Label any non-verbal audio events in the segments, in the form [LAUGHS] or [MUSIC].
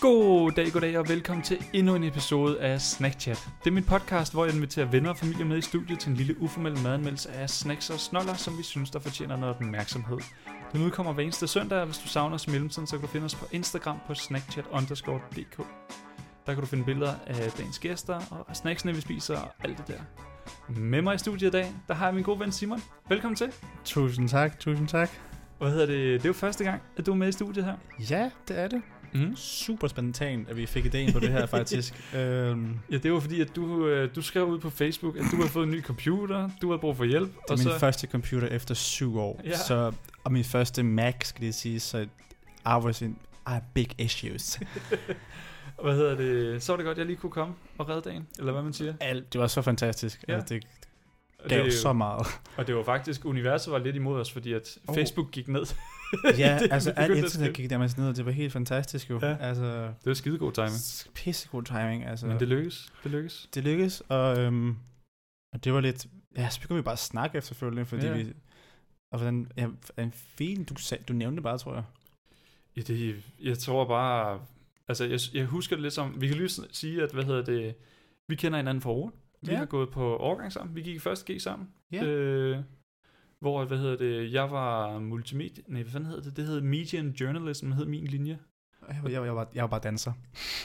God dag, god dag og velkommen til endnu en episode af Snack Chat. Det er min podcast, hvor jeg inviterer venner og familie med i studiet til en lille uformel madanmeldelse af snacks og snoller, som vi synes, der fortjener noget opmærksomhed. Den udkommer hver eneste søndag, og hvis du savner os i mellemtiden, så kan du finde os på Instagram på snackchat_dk. Der kan du finde billeder af dagens gæster og snacksene, vi spiser og alt det der. Med mig i studiet i dag, der har jeg min gode ven Simon. Velkommen til. Tusind tak, tusind tak. Hvad hedder det? Det er jo første gang, at du er med i studiet her. Ja, det er det. Mm. Super spontant, at vi fik idéen på det her faktisk. [LAUGHS] øhm, Ja, det var fordi, at du, øh, du skrev ud på Facebook, at du havde fået en ny computer, du havde brug for hjælp. det er min så... første computer efter syv år. Ja. Så, og min første Mac, skal det sige, så I was in I have big issues. [LAUGHS] Hvad hedder det? Så var det godt, at jeg lige kunne komme og redde dagen, eller hvad man siger. Alt, det var så fantastisk. Ja. Altså, det Og gav det, så meget. og det var faktisk, universet var lidt imod os, fordi at Oh. Facebook gik ned. [LAUGHS] ja, [LAUGHS] altså alt internet gik der ned, og det var helt fantastisk jo. Ja. Altså, Det var skidegod timing. pissegod timing. Altså. Men det lykkedes. Det lykkedes. det lykkedes, og, øhm, og det var lidt... Ja, så begyndte vi bare at snakke efterfølgende, fordi Ja. vi... Og hvordan, ja, en fin, du, sag, du nævnte bare, tror jeg. Ja, det, jeg tror bare... Altså, jeg, jeg husker det lidt som... Vi kan lige sige, at hvad hedder det... Vi kender hinanden fra ord. Vi Ja. har gået på overgang sammen. Vi gik i første G sammen. Ja. Øh, hvor, hvad hedder det, jeg var multimedia... Nej, hvad fanden hedder det? Det hed Media and Journalism, hed min linje. Jeg, jeg, jeg, var, jeg var bare danser.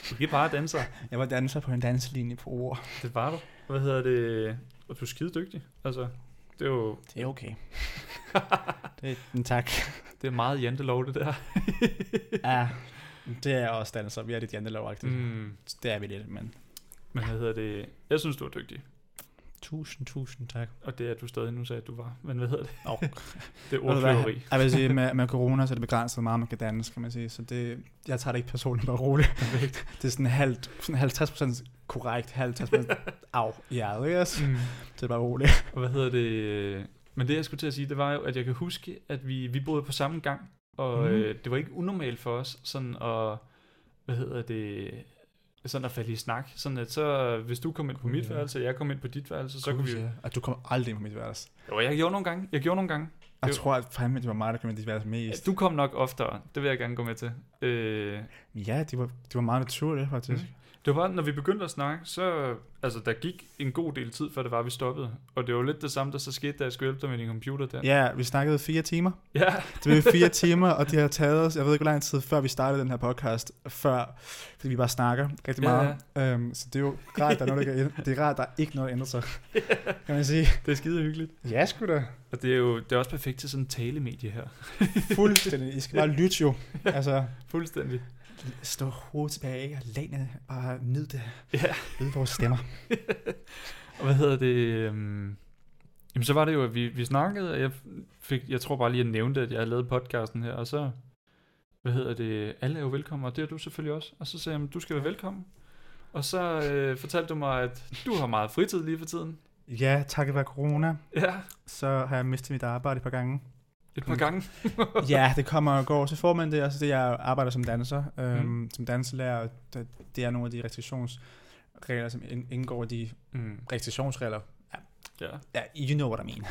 Du kan bare danser. [LAUGHS] Jeg var danser på en danselinje på ord. Det var du. Hvad hedder det? Og du er skide dygtig. Altså, det er jo... Det er okay. [LAUGHS] det, men tak. Det er meget jantelov, det der. [LAUGHS] Ja, det er også danser. Vi er lidt jantelovagtige. Mm. mm. Det er vi lidt, men... Men hvad hedder det? Jeg synes, du er dygtig. Tusind, tusind tak. Og det er du stadig nu sagde, at du var. Men hvad hedder det? Oh. [LAUGHS] Det er ordkløveri. Jeg vil sige, med, med corona, så er det begrænset hvor meget, man kan danse, kan man sige. Så det, jeg tager det ikke personligt bare roligt. Perfekt. [LAUGHS] Det er sådan, halvt, sådan 50% korrekt, 50 [LAUGHS] af hjertet, også? Mm. Det er bare roligt. Og hvad hedder det? Men det, jeg skulle til at sige, det var jo, at jeg kan huske, at vi, vi boede på samme gang. Og mm. øh, det var ikke unormalt for os, sådan at, hvad hedder det, sådan at falde i snak. Sådan at så, hvis du kom ind på mit ja. værelse, og jeg kom ind på dit værelse, så kunne vi jo... Og du kommer aldrig ind på mit værelse. Jo, jeg gjorde nogle gange. Jeg gjorde nogle gange. Jeg Det- tror, at fandme, det var mig, der kom ind på dit værelse Ja, mest. du kom nok oftere. Det vil jeg gerne gå med til. Øh, Ja, det var, det var meget naturligt, faktisk. Mm. det var bare, når vi begyndte at snakke, så... Altså, der gik en god del tid, før det var, vi stoppede. Og det var lidt det samme, der så skete, da jeg skulle hjælpe dig med din computer der. Ja, vi snakkede fire timer. ja. Det var fire [LAUGHS] timer, og det har taget os, jeg ved ikke, hvor lang tid før vi startede den her podcast, før, fordi vi bare snakker rigtig meget. Ja, Øhm, så det er jo rart, der er noget, der [LAUGHS] det er rart, der er ikke noget, der ændrer sig, kan man sige. Det er skide hyggeligt. Ja, sgu da. Og det er jo det er også perfekt til sådan en talemedie her. Fuldstændig. I skal bare [LAUGHS] lytte jo. Altså, Fuldstændig. Stå hovedet tilbage og læne, bare nyd det. Ja. Nyd vores stemmer. [LAUGHS] Og hvad hedder det? Øhm, jamen så var det jo, at vi, vi snakkede, og jeg fik, jeg tror bare lige, at jeg nævnte, at jeg havde lavet podcasten her, og så, hvad hedder det, alle er jo velkommen, og det er du selvfølgelig også. Og så sagde jeg, du skal være velkommen. Og så øh, fortalte du mig, at du har meget fritid lige for tiden. Ja, takket være corona, Ja, så har jeg mistet mit arbejde et par gange. Et par gange. [LAUGHS] ja, det kommer og går. Så får man det, altså det jeg arbejder som danser, øhm, Mm. som danselærer, det, det er nogle af de restriktionsregler, som ind- indgår i de Mm. restriktionsregler. Ja, Ja, you know what I mean.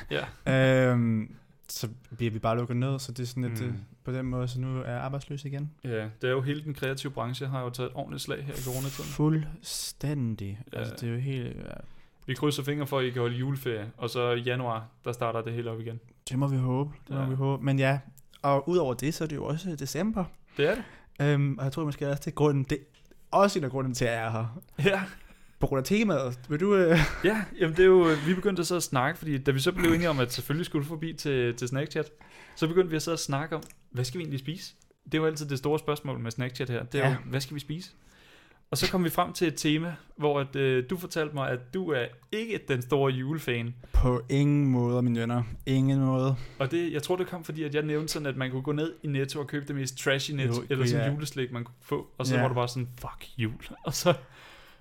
ja. øhm, så bliver vi bare lukket ned, så det er sådan lidt Mm. mm. på den måde, så nu er jeg arbejdsløs igen. ja, det er jo hele den kreative branche, har jo taget et ordentligt slag her i coronatiden. Fuldstændig. Ja. Ja. Altså, det er jo helt... Ja, Vi krydser fingre for, at I kan holde juleferie, og så i januar, der starter det hele op igen. Det må vi håbe. Det må Ja. vi håbe. Men ja, og udover det, så er det jo også december. Det er det. Øhm, og jeg tror måske også, det er grunden, det også en af grunden til, at jeg er her. Ja, På grund af temaet. Vil du... Øh... [LAUGHS] Ja, jamen det er jo, vi begyndte så at snakke, fordi da vi så blev enige om, at selvfølgelig skulle forbi til, til Snackchat, så begyndte vi at sidde og snakke om, hvad skal vi egentlig spise? Det er jo altid det store spørgsmål med Snackchat her, det er. Ja. jo, hvad skal vi spise? Og så kom vi frem til et tema, hvor at, øh, du fortalte mig, at du er ikke den store julefan. På ingen måde, mine venner. Ingen måde. Og det, jeg tror, det kom, fordi at jeg nævnte sådan, at man kunne gå ned i Netto og købe det mest trashy net, Jo, eller sådan ja. juleslik, man kunne få. Og så Ja. var du bare sådan, fuck jul. [LAUGHS] Og så,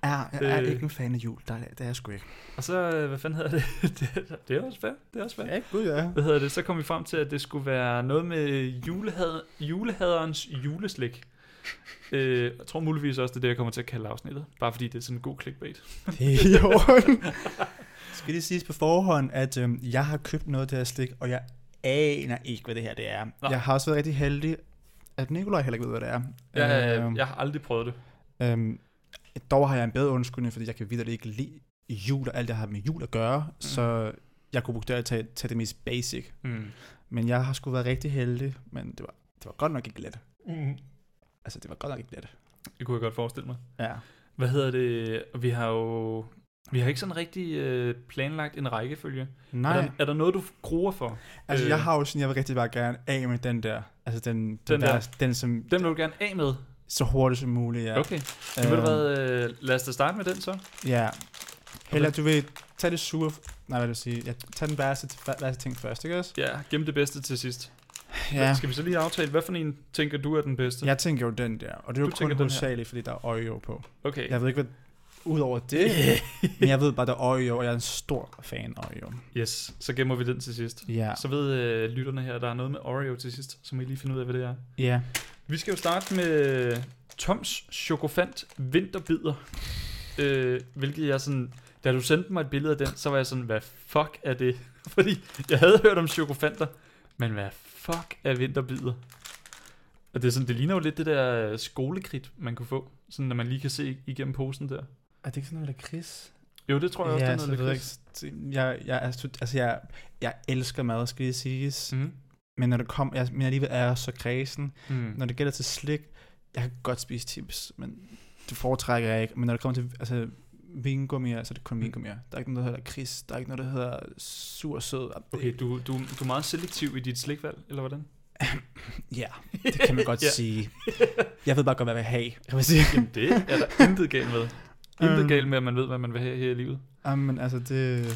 Ja, jeg er Øh. ikke en fan af jul. Der, det er jeg sgu ikke. og så øh, hvad fanden hedder det? [LAUGHS] det? Det er også fair, det er også fair. Ja, gud ja. hvad hedder det, så kom vi frem til, at det skulle være noget med julehad, julehaderens juleslik. [LAUGHS] Øh, jeg tror muligvis også, det er det, jeg kommer til at kalde afsnittet. Bare fordi det er sådan en god clickbait. [LAUGHS] Det er orden. [LAUGHS] Skal det siges på forhånd, at øhm, jeg har købt noget det her slik, og jeg aner ikke, hvad det her det er. Nå. Jeg har også været rigtig heldig, at Nikolaj heller ikke ved, hvad det er. Jeg, Øhm, øh, jeg har aldrig prøvet det. Øhm, dog har jeg en bedre undskyldning, fordi jeg kan videre ikke lide jul og alt, der har med jul at gøre, mm. så jeg kunne bruge det at tage, tage det mest basic. Mm. Men jeg har sgu været rigtig heldig, men det var, det var godt nok ikke let. Mm. Altså, det var godt nok ikke let. Det kunne jeg godt forestille mig. Ja. Hvad hedder det? Vi har jo... Vi har ikke sådan rigtig øh, planlagt en rækkefølge. Nej, Er der, er der noget, du gruer for? altså øh, jeg har jo sådan, jeg vil rigtig bare gerne af med den der, altså den, den, Den der, der. den som, Den vil du gerne af med? så hurtigt som muligt, ja. Okay. Så ved du hvad, øh, lad os da starte med den så. Ja. Heller, du vil tage det sure, nej, hvad vil jeg sige, ja, tag den værste, værste ting først, ikke også? Ja, gem det bedste til sidst. Ja. Skal vi så lige aftale, hvad for en tænker du er den bedste? Jeg tænker jo den der, og det er jo Du kun hovedsageligt, fordi der er Oreo på. Okay. Jeg ved ikke, hvad udover det, [LAUGHS] men jeg ved bare, der er Oreo, og jeg er en stor fan af Oreo. Yes, så gemmer vi den til sidst. Ja. Så ved øh, lytterne her, der er noget med Oreo til sidst, så må I lige finde ud af, hvad det er. Ja. Vi skal jo starte med Toms Chokofant Vinterbider. Øh, hvilket jeg sådan... Da du sendte mig et billede af den, så var jeg sådan, hvad fuck er det? [LAUGHS] Fordi jeg havde hørt om chokofanter, men hvad fuck er vinterbider? Og det, er sådan, det ligner jo lidt det der skolekridt, man kunne få. Sådan, når man lige kan se igennem posen der. Er det ikke sådan noget lakrids? Jo, det tror jeg også, ja, det er noget lakrids. jeg, jeg, er, stud- altså jeg, jeg elsker mad, skal jeg siges. Mm. Men når det kommer, jeg, men alligevel er jeg så kredsen. Mm. Når det gælder til slik, jeg kan godt spise chips, men det foretrækker jeg ikke. Men når det kommer til altså, vingummier, så er det kun Mm. vingummier. Der er ikke noget, der hedder kris. Der er ikke noget, der hedder sur sød. Okay, du, du, du er meget selektiv i dit slikvalg, eller hvordan? [CLEARS THROAT] Ja, det kan man godt [LAUGHS] Ja. sige. Jeg ved bare godt, hvad jeg vil have. Jeg vil sige. Jamen, det er der intet galt med. [LAUGHS] Intet Øhm. galt med, at man ved, hvad man vil have her i livet. Jamen, altså det...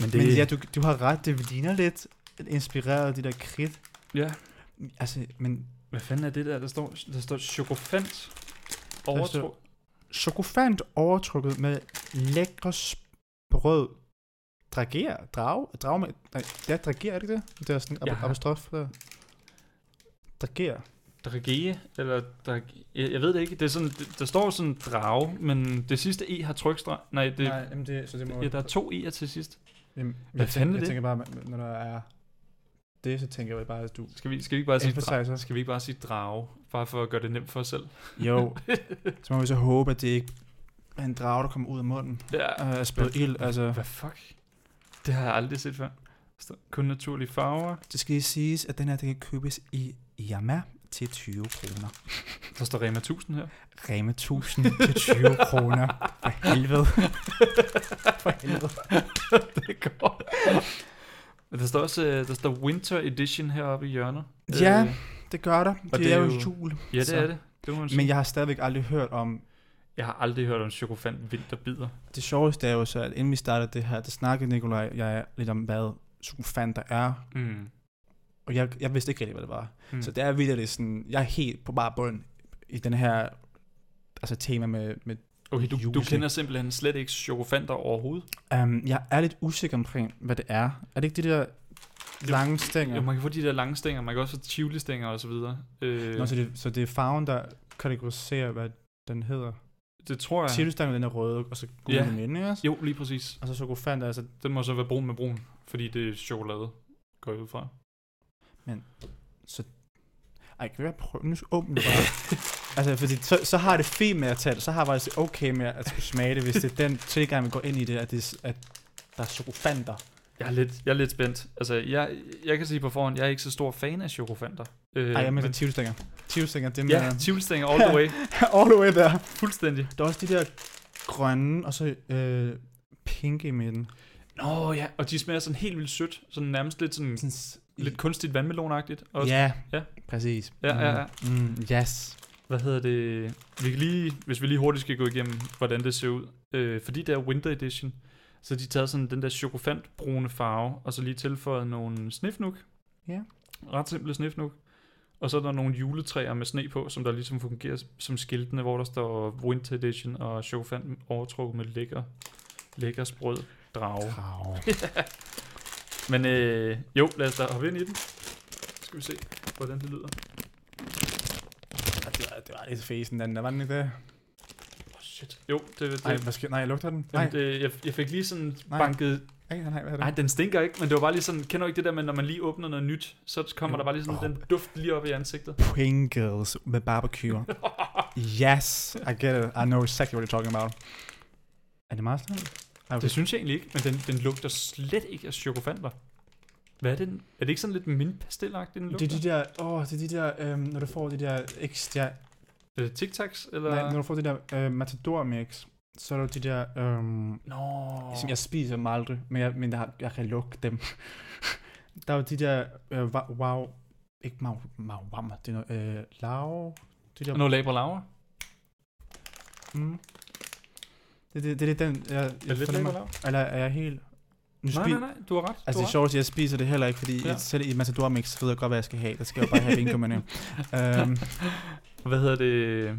Men Men ja, du, du har ret. Det ligner lidt inspireret af de der kridt. ja. Altså, men Hvad fanden er det der, der står? Der står chokofant overtro. Chokofant overtrukket med lækre sprød drager, drag, drag med, nej, det er drager, er det ikke det? Det er sådan en har- apostrof der. Drager. Dragee, eller drag... jeg, jeg ved det ikke. Det er sådan, det, der står sådan drage, men det sidste e har trykstreg. Nej, det, nej, jamen det, så det må... ja, der er to e'er til sidst. Jamen, Hvad jeg fanden er tænker, det? Jeg tænker bare, når der er det, så tænker jeg bare, at du... Skal vi, skal vi ikke bare sige drage? Skal vi ikke bare sige drage? Bare for at gøre det nemt for os selv. Jo, [LAUGHS] så må vi så håbe, at det ikke er en drage, der kommer ud af munden. Ja. Uh, spæd ild, altså. Hvad fuck? Det har jeg aldrig set før. Kun naturlige farver. Det skal lige siges, at den her, den kan købes i Yama til 20 kroner. [LAUGHS] Der står Rema 1000 her. Rema 1000 til 20 kroner. For helvede. [LAUGHS] For helvede. det går. Der står også øh, der står Winter Edition heroppe i hjørnet. Ja, Øh, Det gør der. Det, det er er jo jul. ja, det Så- er det. det må. Men jeg har stadigvæk aldrig hørt om... jeg har aldrig hørt om chokofant vinterbider. Det sjoveste er jo så, at inden vi startede det her, der snakkede Nikolaj jeg lidt om, hvad chokofanter er. Mm. Og jeg, jeg vidste ikke rigtig, hvad det var. Mm. Så det er virkelig sådan... Jeg er helt på bare bund i den her altså tema med... med okay, du, du kender simpelthen slet ikke chokofanter overhovedet. um, jeg er lidt usikker omkring, hvad det er. Er det ikke de der lange stænger? Ja. Man kan få de der lange stænger, man kan også få chili-stænger og så videre. Øh, Nå, så, det, så det er farven, der kategoriserer, hvad den hedder. det tror jeg. Chilistangen, den er røde, og så gul Ja. den ikke også? Jo, lige præcis. Og så chokofant, altså... Den må så være brun med brun, fordi det er chokolade, går jeg ud fra. Ej, kan jeg prøve? Nu åbner det [LAUGHS] bare. Altså, fordi så, så har det fint med at tage det. Så har jeg faktisk okay med at skulle smage det, hvis det er den tilgang, vi går ind i det, at, det, at der er chokofanter. Jeg er lidt, jeg er lidt spændt. Altså, jeg, jeg kan sige på forhånd, jeg er ikke så stor fan af chokofanter. Øh, Ej, jeg mener men- tivstænger. Tivstænger, det med... Ja, chili-stænger all the way. [LAUGHS] all the way der. Fuldstændig. Der er også de der grønne, og så øh, pink i midten. Nå ja, og de smager sådan helt vildt sødt. Sådan nærmest lidt sådan Sådan, lidt kunstigt vandmelonagtigt. Også. Ja, Ja. præcis. Ja, ja, ja. Mm, mm, yes. Hvad hedder det? Vi kan lige, hvis vi lige hurtigt skal gå igennem, hvordan det ser ud. Øh, fordi det er Winter Edition, så de taget sådan den der chokofantbrune farve, og så lige tilføjet nogle snifnuk. Ja. Ret simple snifnuk. Og så er der nogle juletræer med sne på, som der ligesom fungerer som skiltene, hvor der står Winter Edition og chokofant overtrukket med lækker, lækker sprød drage. Krav. [LAUGHS] Men øh, jo, lad os da hoppe ind i den. Så skal vi se, hvordan det lyder. Det, var, lidt fæsen, den der, var den ikke det? Oh, shit. Jo, det, det, Ej, hvad sker? Nej, jeg lugter den. Nej, Jamen, det, jeg, jeg fik lige sådan Nej. banket Ej, nej, hvad er det? Nej, den stinker ikke, men det var bare lige sådan, kender du ikke det der med, når man lige åbner noget nyt, så kommer Jo. der bare lige sådan Åh. den duft lige op i ansigtet. Pringles med barbecue. [LAUGHS] yes, I get it. I know exactly what you're talking about. Er det meget sådan? Okay. Det synes jeg egentlig ikke, men den, den lugter slet ikke af chokofanter. Hvad er det? den- Er det ikke sådan lidt mintpastelagtigt, den lugter? Det er de der, åh, det er de der, øhm, når du får de der ekstra, Er det Tic Tacs, eller? nej, når du får de der øh, Matador mix, så er der de der, øhm, Nå. som jeg spiser dem aldrig, men jeg, men jeg, jeg kan lugte dem. [LAUGHS] der er jo de der, øh, wow, ikke mau, mau, wow, det er noget, øh, lav, de der, Noget labre laver? mm. det, det, det, er den, jeg, Er jeg det lidt fornemmer, eller er jeg helt, nu Nej, nej, nej, du har ret. Altså det er sjovt, at jeg spiser det heller ikke, fordi Ja. jeg, selv i Matador Mix ved jeg godt, hvad jeg skal have. Der skal jeg jo bare have [LAUGHS] vingummerne. øhm. [LAUGHS] Hvad hedder det?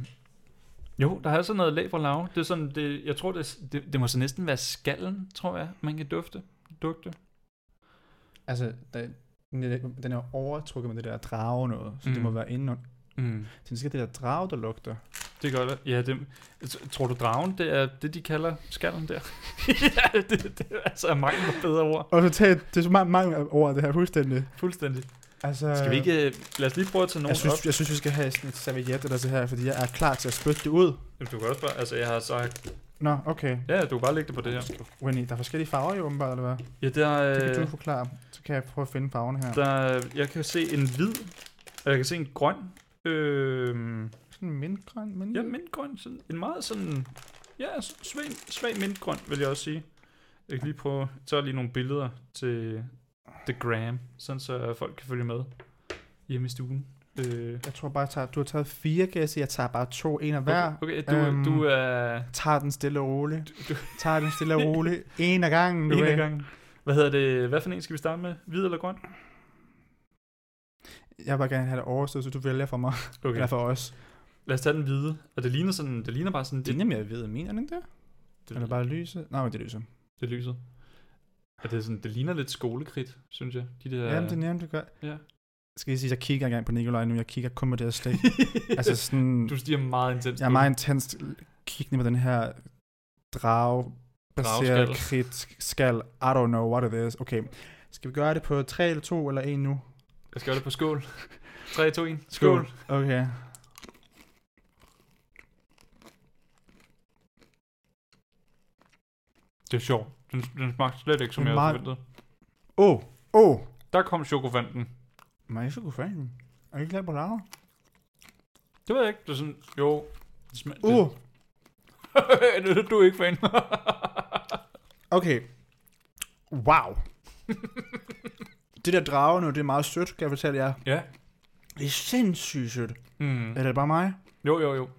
Jo, der er sådan noget labre laver. Det er sådan, det, jeg tror, det, det, det må så næsten være skallen, tror jeg, man kan dufte. Dugte. altså, der, den er overtrukket med det der drage noget, så mm. det må være inde. Mm. Så det skal det der drage, der lugter. Det gør det. Ja, det, tror du dragen, det er det, de kalder skallen der? [LAUGHS] ja, det, det er altså er mangel på bedre ord. Og så tag, det er så mange, mange ord, det her fuldstændig. Fuldstændig. Altså, Skal vi ikke, øh, lad os lige prøve at tage nogen jeg synes, op. jeg synes, vi skal have sådan et serviet eller så her, fordi jeg er klar til at spytte det ud. Jamen, Du kan også bare, altså jeg har sagt, Nå, okay. ja, du kan bare lægge det på det her. Winnie, der er forskellige farver jo åbenbart, eller hvad? Ja, der, Det kan du forklare. Så kan jeg prøve at finde farverne her. der, jeg kan se en hvid, og jeg kan se en grøn, øh, Sådan en mintgrøn, mint. ja, mintgrøn, sådan, en meget sådan, ja, svag, svag mintgrøn, vil jeg også sige. Jeg kan lige prøve, er lige nogle billeder til The Gram, sådan så folk kan følge med hjemme i stuen. Øh, Jeg tror bare, jeg tager, du har taget fire, kan jeg tager bare to, en af hver. okay, okay, du, Øhm, du er Tager den stille og roligt. du, Tager den stille og roligt. En af gangen, du [LAUGHS] en af gangen. Hvad hedder det, hvad for en skal vi starte med? Hvid eller grøn? Jeg vil bare gerne have det overstået, så du vælger for mig. Okay. Eller for os. Lad os tage den hvide. Og det ligner sådan, det ligner bare sådan, Det er mere ved, mener den det? det, Eller bare lyset? Nej, men det er lyset. det er Ja, det, er sådan, det ligner lidt skolekridt, synes jeg. De der, Ja. Jamen, det nævnte du godt. ja. Skal jeg sige, at jeg kigger engang på Nikolaj nu. Jeg kigger kun på det her stik. [LAUGHS] altså sådan... du stiger meget intenst. Jeg er meget den. intens kiggende på den her drag baseret krit skal. I don't know what it is. Okay. Skal vi gøre det på 3 eller 2 eller 1 nu? Jeg skal gøre det på skål. 3, 2, 1. Skål. Okay. Det er sjovt. Den, den smagte slet ikke, som Det jeg havde meget- forventet. Åh. Oh. Åh. Oh. Der kom chokofanten. Men jeg fan. Er I ikke glad på lager? Det ved jeg ikke. Det er sådan, jo. Det smag, Uh. det, [LAUGHS] det, du er ikke fan. [LAUGHS] Okay. Wow. det der drage nu, det er meget sødt, kan jeg fortælle jer. ja. Det er sindssygt sødt. Mm. Er det bare mig? Jo, jo, jo.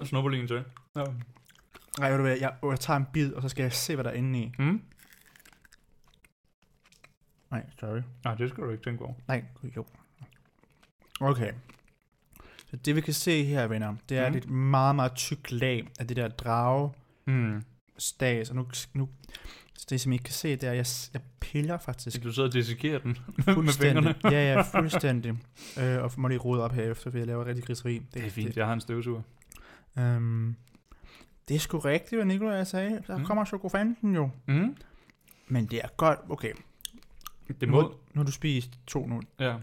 En til. Ja. Nej, ved du hvad, jeg, jeg tager en bid, og så skal jeg se, hvad der er inde i. Mm. Nej, sorry. Nej, det skal du ikke tænke over. Nej, jo. Okay. Så det vi kan se her, venner, det er mm. et meget, meget tykt lag af det der drage Mm. stas. Og nu, nu det som I kan se, det er, at jeg, jeg piller faktisk Du sidder og dissekerer den [LAUGHS] med fingrene. ja, ja, [LAUGHS] fuldstændig. øh, og må lige rode op herefter, for jeg laver rigtig griseri. Det er fint, jeg har en støvsuger. Det, øhm, det er sgu rigtigt, hvad Nikolaj sagde. Der Mm. kommer chokofanten jo. Mm. Men det er godt. Okay, Det må... nu har du spist to nu. Ja.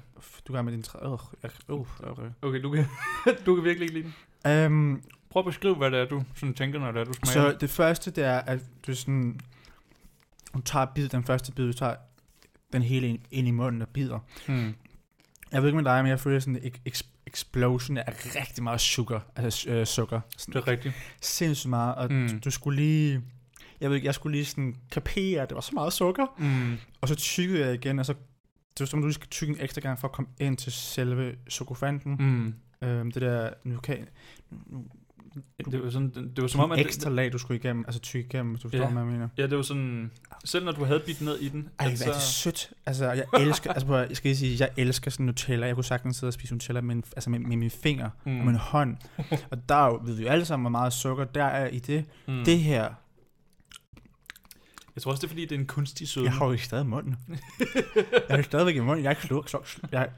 Du gør med din træ. Øh, jeg- uh, okay. Okay, du kan, [LAUGHS] du kan virkelig ikke lide den. Øhm, Prøv at beskrive, hvad det er, du sådan tænker, når det er, du smager. Så det første, det er, at du sådan... Du tager bid, den første bid, du tager den hele ind, ind i munden og bider. Mm. Jeg ved ikke med dig, men jeg føler sådan en ex- explosion af rigtig meget sukker. Altså øh, sukker. Det Sådan er rigtigt. sindssygt meget. Og Mm. mm. du skulle lige... Jeg ved ikke, jeg skulle lige sådan kapere, at det var så meget sukker. Mm. Og så tykkede jeg igen, og så... Det var som, du skal tykke en ekstra gang for at komme ind til selve chokofanten. Mm. Øhm, det der... Nu kan nu, Det var sådan, det var som om, at ekstra lag, du skulle igennem, altså tykke igennem, du forstår, Ja. hvad jeg mener. Ja, det var sådan, selv når du havde bidt ned i den, Ej, at hvad er det sødt. Altså, jeg elsker, altså, prøv jeg skal lige sige, jeg elsker sådan Nutella. Jeg kunne sagtens sidde og spise Nutella med, en, altså med, med mine fingre mm. Og min hånd. Og der er jo, ved vi jo alle sammen, hvor meget sukker der er i det. mm. Det her, Jeg tror også, det er, fordi det er en kunstig sødme. jeg har jo stadig munden. jeg har det stadigvæk i munden. Jeg er ikke sluk, sluk, sluk. Jeg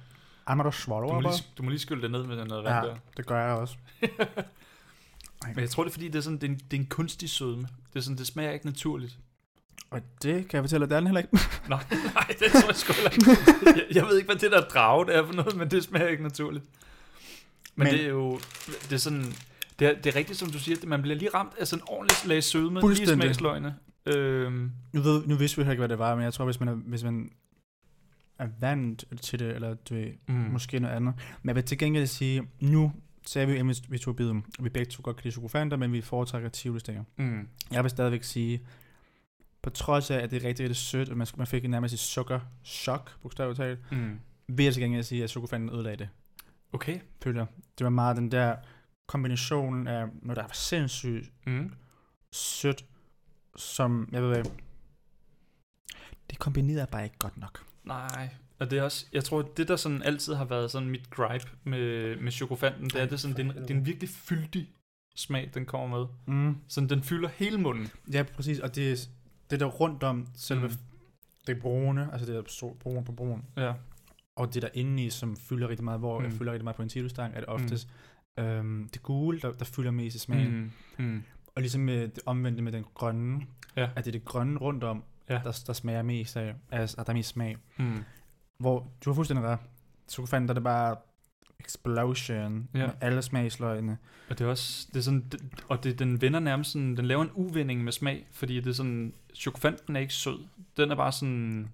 I'm not a du, swallow, må lige, du må lige skylde det ned med noget Ja. vand der. Det gør jeg også. [LAUGHS] Men jeg tror, det er, fordi det er, sådan, det er, en, det er en kunstig sødme. Det, er sådan, det smager ikke naturligt. Og det kan jeg fortælle, at det er den heller ikke. [LAUGHS] Nå, nej, det tror jeg sgu ikke. [LAUGHS] Jeg, jeg ved ikke, hvad det der drage det er for noget, men det smager ikke naturligt. Men, men det er jo, det er sådan, det er, det er rigtigt, som du siger, at man bliver lige ramt af sådan en ordentlig slag sødme, lige smagsløgene. Øhm, Nu, ved, nu vidste vi heller ikke, hvad det var, men jeg tror, hvis man er, hvis man er vant til det, eller du ved, mm. måske noget andet. Men jeg vil til gengæld sige, nu sagde vi, at vi tog biden, og vi begge to godt kan lide chokofanter, men vi foretrækker tivoli Mm. Jeg vil stadigvæk sige, på trods af, at det er rigtig, rigtig sødt, og man, man fik nærmest et sukker chok, bogstaveligt talt, Mm. vil jeg til gengæld sige, at chokofanten ødelagde det. Okay. Føler. Det var meget den der kombination af noget, der var sindssygt Mm. sødt, som, jeg ved hvad, det kombinerede bare ikke godt nok. Nej, og det er også, jeg tror, det der sådan altid har været sådan mit gripe med, med chokofanten, det er, Ej, det sådan, det er, en, det er en virkelig fyldig smag, den kommer med. Mm. Sådan, den fylder hele munden. Ja, præcis, og det, er- det der rundt om selve, Mm. mm. det brune, altså det der brun på brun, Ja. og det der indeni, som fylder rigtig meget, hvor mm. Mm. jeg fylder rigtig meget på en silostang, er det oftest mm. øhm, det gule, der, der fylder mest i smagen. Mm. Mm. Mm. Og ligesom med det omvendte med den grønne, Ja. at det er det grønne rundt om, Ja. der, der smager mest af, altså, der er mest smag. Mm. Hvor du har fuldstændig ret. Chokofanten, der er det bare explosion Ja. med alle smagsløgene. Og det er også, det er sådan, det, og det, den vender nærmest sådan, den laver en uvending med smag, fordi det er sådan, chokofanten er ikke sød. Den er bare sådan,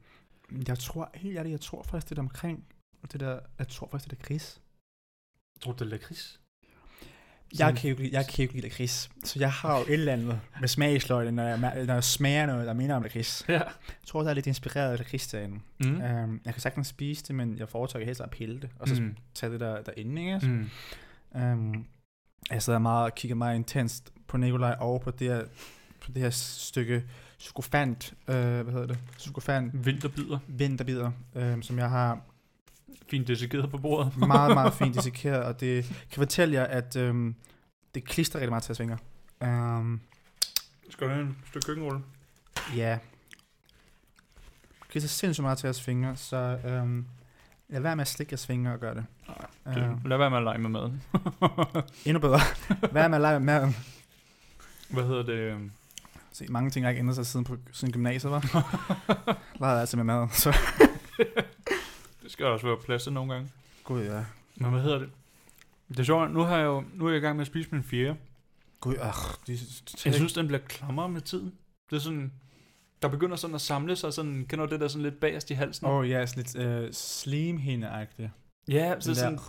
Jeg tror, helt ærligt, jeg tror faktisk, det er omkring, det der, jeg tror faktisk, det er gris. tror du det er lakrids? Jeg kan jo ikke, jeg kan jo ikke lide lakrids. Så jeg har jo et eller andet med smagsløgene, når jeg, når jeg smager noget, der minder om lakrids. Ja. Jeg tror, der er lidt inspireret af lakridsdagen. Mm. Um, jeg kan sagtens spise det, men jeg foretrækker helst at pille det, og så mm. tage det der derinde, ikke? Mm. Um, jeg sidder meget og kigger meget intenst på Nikolaj og på det her, på det her stykke chokofant, øh, hvad hedder det? Chokofant Vinterbider. vinterbider, øh, som jeg har Fint dissekeret på bordet. meget, meget [LAUGHS] fint dissekeret, og det kan fortælle jer, at øh, det klister rigtig meget til jeres fingre. Um, Skal du have en stykke køkkenrulle? ja. Det klister sindssygt meget til jeres fingre, så øh, lad være med at slikke jeres fingre og gøre det. Det, Uh, lad være med at lege med maden. [LAUGHS] endnu bedre. [LAUGHS] Hvad med at lege med maden? Hvad hedder det? øhm, Se, mange ting har ikke ændret sig siden, på, siden gymnasiet, var. [LAUGHS] Leger altså med mad, så Det skal også være plads til nogle gange. gud ja. Men hvad hedder det? Det er sjovt, nu, har jeg jo, nu er jeg i gang med at spise min fjerde. Gud, ach, de, Jeg synes, den bliver klammere med tiden. Det er sådan, der begynder sådan at samle sig, sådan, kender du det der sådan lidt bagerst i halsen? Åh oh, ja, sådan lidt uh, slimhinde-agtigt. Ja, så sådan,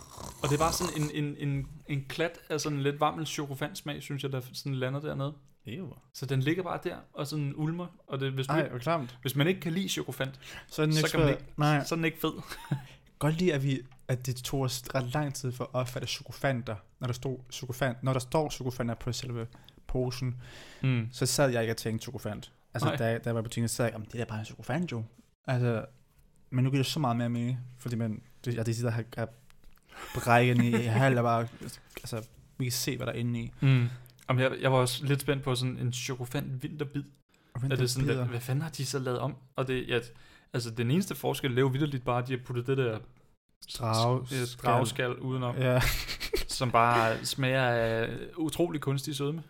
og det er bare sådan en, en, en, en klat af sådan lidt varmel chokofantsmag, synes jeg, der sådan lander dernede. Ew. Så den ligger bare der og sådan ulmer. Og det, hvis, du, Ej, ikke- hvis man ikke kan lide chokofant, Så er den Så ikke kan man ikke- Nej, så er den ikke fed. godt lide, at, vi, at det tog os ret lang tid for at opfatte chokofanter, når der, stod chokofant, når der står chokofanter på selve posen. Mm. Så sad jeg ikke og tænkte chokofant. Altså, Nej. da, da jeg var på butikken, så sad jeg, "Jamen, det er bare en chokofant jo. Altså, men nu giver det så meget mere mening, fordi man, det, ja, det sidder her er brækken i halv, og bare, altså, vi kan se, hvad der er inde i. Mm. Jamen, jeg, jeg var også lidt spændt på sådan en chokofant vinterbid. Er det sådan, hvad, hvad fanden har de så lavet om? Og det, ja, altså den eneste forskel, er jo vidderligt bare, at de har puttet det der Drage- det der dragskal udenom, Ja. [LAUGHS] som bare smager af utrolig kunstig sødme.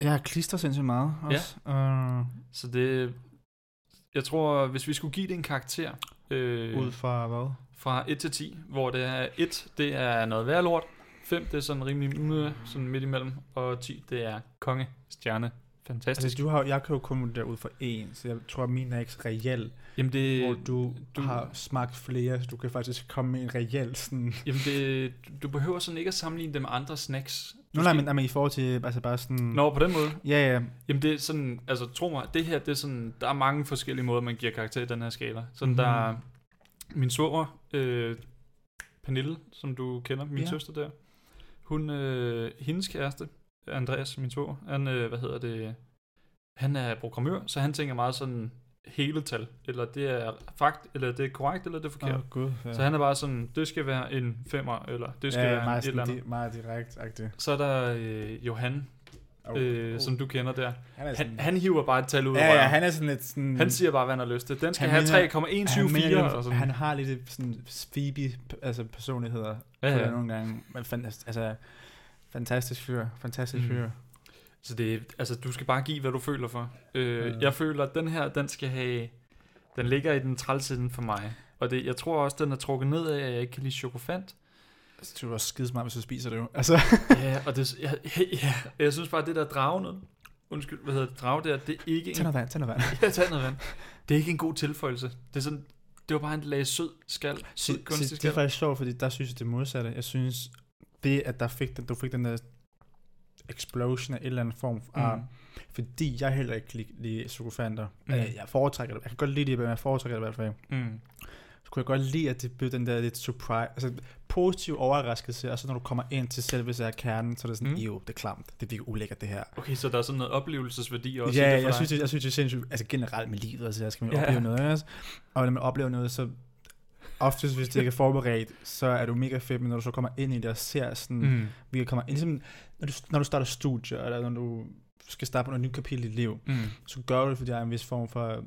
Jeg klister sindssygt meget også. Ja. Uh, Så det, jeg tror, hvis vi skulle give det en karakter, øh, ud fra hvad? fra 1 til 10, hvor det er 1, det er noget værd lort, 5, det er sådan rimelig mudder, sådan midt imellem, og 10, det er konge, stjerne, fantastisk. Altså, du har, jeg kan jo kun vurdere ud fra en, så jeg tror, at min er ikke reel. Jamen det, hvor du, du- har smagt flere, så du kan faktisk komme med en reel sådan... jamen det, du behøver sådan ikke at sammenligne det med andre snacks. Du Nu nej, men, nej, men i forhold til, altså bare sådan... Nå, på den måde. Ja, ja. Jamen det er sådan, altså tro mig, det her, det er sådan, der er mange forskellige måder, man giver karakter i den her skala. Sådan Mhm. der er min svoger, øh, Pernille, som du kender, min ja. søster der, hun, øh, hendes kæreste, Andreas, min svoger, han, øh, hvad hedder det, han er programmør, så han tænker meget sådan hele tal, eller det er fakt, eller det er korrekt, eller det er forkert. Åh, gud. Ja. Så han er bare sådan, det skal være en femmer, eller det skal ja, være meget, et eller sådan, andet. di- meget direkte-agtigt. Så er der øh, Johan, Oh, øh, som du kender der. han er Han, han hiver bare et tal ud af ja, ja, han er sådan lidt sådan... Han siger bare, hvad han har lyst til. Den skal Han have mener- 3,174. han, sådan. han har lidt sådan Phoebe altså personligheder ja, ja, nogle gange. Men fantastisk, altså, fantastisk fyr, fantastisk Mm. fyr. Så det, altså, du skal bare give, hvad du føler for. Øh, Ja. Jeg føler, at den her, den skal have, den ligger i den trælsiden for mig. Og det, jeg tror også, den er trukket ned af, at jeg ikke kan lide chokofant. Altså, det er også skide smart, hvis du spiser det jo. Altså, ja, og det, jeg, ja, jeg synes bare, at det der drage noget, undskyld, hvad hedder det, drage der, det er ikke en, noget vand, noget vand. ja, tag noget vand. Det er ikke en god tilføjelse. Det er sådan, det var bare en lag sød skal, sød kunstig se, det er skal. faktisk sjovt, fordi der synes jeg det modsatte. Jeg synes, det at der fik den, du fik den der explosion af en eller anden form af, Mm. fordi jeg heller ikke lide, lide chokofanter. Mm. Mm. Jeg foretrækker det. Jeg kan godt lide det, men jeg foretrækker det i hvert fald. Mm. Så kunne jeg godt lide, at det blev den der lidt surprise, altså positiv overraskelse, og så når du kommer ind til selve så kernen, så er det sådan, Mm. jo, det er klamt, det er virkelig ulækkert det her. Okay, så der er sådan noget oplevelsesværdi også i ja, det for jeg dig. synes, det, jeg synes, det er sindssygt, altså generelt med livet, altså jeg skal man Ja. opleve noget, også? og når man oplever noget, så oftest, hvis det ikke er forberedt, så er du mega fedt, men når du så kommer ind i det og ser sådan, mm. Vi kommer ind, ligesom, når du, når du starter studie, eller når du skal starte på noget nyt kapitel i dit liv, Mm. så gør du det, fordi der er en vis form for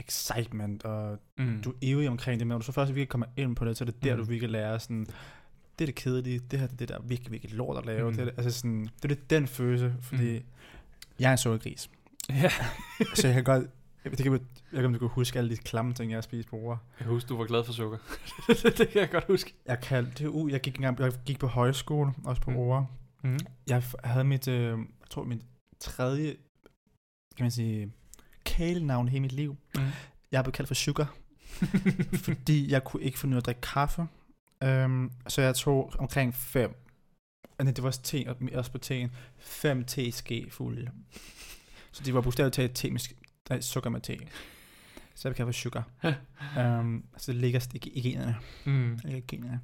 excitement, og Mm. du er ivrig omkring det, men når du så først virkelig kommer ind på det, så er det der, Mm. du virkelig lærer sådan, det er det kedelige, det her det er det, der er virkelig, virkelig lort at lave. Mm. Det, er, altså sådan, det er det, den følelse, fordi Mm. jeg er en sukkergris. Ja. [LAUGHS] så jeg kan godt, det kan, jeg ved ikke, om du kan huske alle de klamme ting, jeg har spist på ord. Jeg husker, du var glad for sukker. [LAUGHS] det kan jeg godt huske. Jeg, kan, det, uh, jeg, gik engang, jeg gik på højskole, også på Mm. ord. Mm. Jeg havde mit, øh, jeg tror mit tredje, kan man sige, kælenavn hele mit liv. Mm. Jeg blevet kaldt for sugar. [LAUGHS] fordi jeg kunne ikke finde ud af at drikke kaffe. Um, så jeg tog omkring fem, og nej, det var også te, og også på teen, fem teske fulde. Så det var bogstaveligt talt te med, nej, sukker med te. Så jeg kaldt for sugar. um, så det ligger i generne. Mm. Det ligger i generne.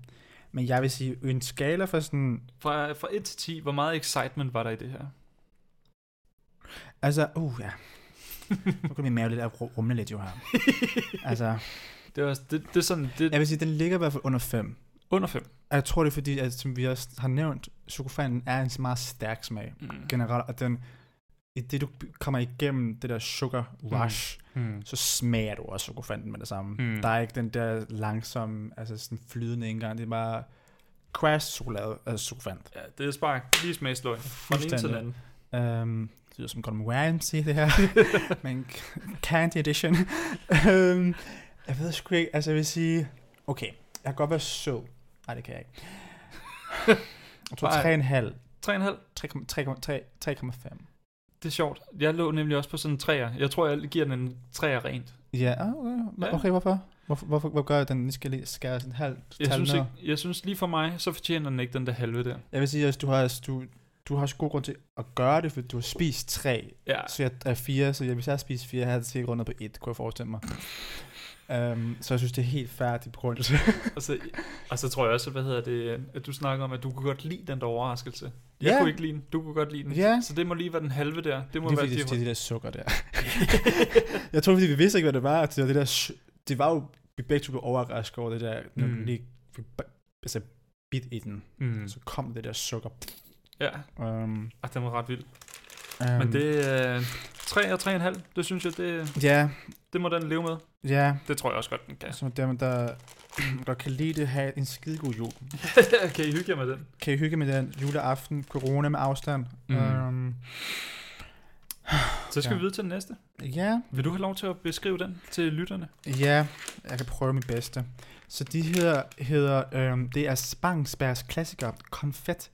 Men jeg vil sige, en skala for sådan, Fra, fra 1 til 10, hvor meget excitement var der i det her? altså, uh ja. Nu kan min mave lidt ru- rumle lidt jo her. [LAUGHS] Altså, Det, var, det, det er sådan, det jeg vil sige, den ligger i hvert fald under 5. under 5. Og jeg tror, det er fordi, at, som vi også har nævnt, chokofanen er en meget stærk smag Mm. generelt, og den, i det du kommer igennem det der sugar rush, mm. Mm. så smager du også chokofanten med det samme. Mm. Der er ikke den der langsomme, altså sådan flydende indgang, det er bare crash chokolade, altså chokofant. Ja, det er spark. Lige smagsløg. Fra den ene til den anden. Um, det lyder som Gordon Ramsay, det her. [LAUGHS] Men candy edition. um, jeg ved sgu ikke, altså jeg vil sige, okay, jeg kan godt være sød. Nej, det kan jeg ikke. [LAUGHS] Jeg tror Nej. 3,5. 3,5. 3,5. Det er sjovt. Jeg lå nemlig også på sådan en træer. Jeg tror, jeg giver den en træer rent. Ja, ah, okay. Okay, hvorfor? Hvorfor, hvorfor, hvorfor gør jeg den? Nu skal jeg lige skære sådan halv Jeg tal synes, ikke, jeg synes lige for mig, så fortjener den ikke den der halve der. Jeg vil sige, at du har, du, du har god grund til at gøre det, for du har spist tre. Ja, Så jeg er fire, så jeg, hvis jeg har spist fire, havde jeg sikkert rundet på et, kunne jeg forestille mig. Um, så jeg synes, det er helt færdigt på grund af det. [LAUGHS] og så, og så tror jeg også, hvad hedder det, at du snakker om, at du kunne godt lide den der overraskelse. Jeg Ja. kunne ikke lide den, du kunne godt lide den. Ja. Så det må lige være den halve der. Det må Det er være fordi, det, det er det, der sukker der. [LAUGHS] jeg tror, fordi vi vidste ikke, hvad det var. Det var det der... Det var jo... Vi begge to blev overrasket over det der... Når Mm. lige fik altså, bit i den. mm. Så kom det der sukker. Ja, Um, Ej, den var ret vild. um, Men det øh, 3 og 3,5, det synes jeg, det, Ja, det må den leve med. ja. Det tror jeg også godt, den kan. Så dem, der, der kan lide det, have en skidegod jul. [LAUGHS] kan I hygge jer med den? Kan I hygge med den juleaften, corona med afstand? Mm. Um, Så skal Ja. vi videre til den næste. ja, Vil du have lov til at beskrive den til lytterne? ja, jeg kan prøve mit bedste. Så de her hedder, øhm, det er Spangsbergs klassiker, konfet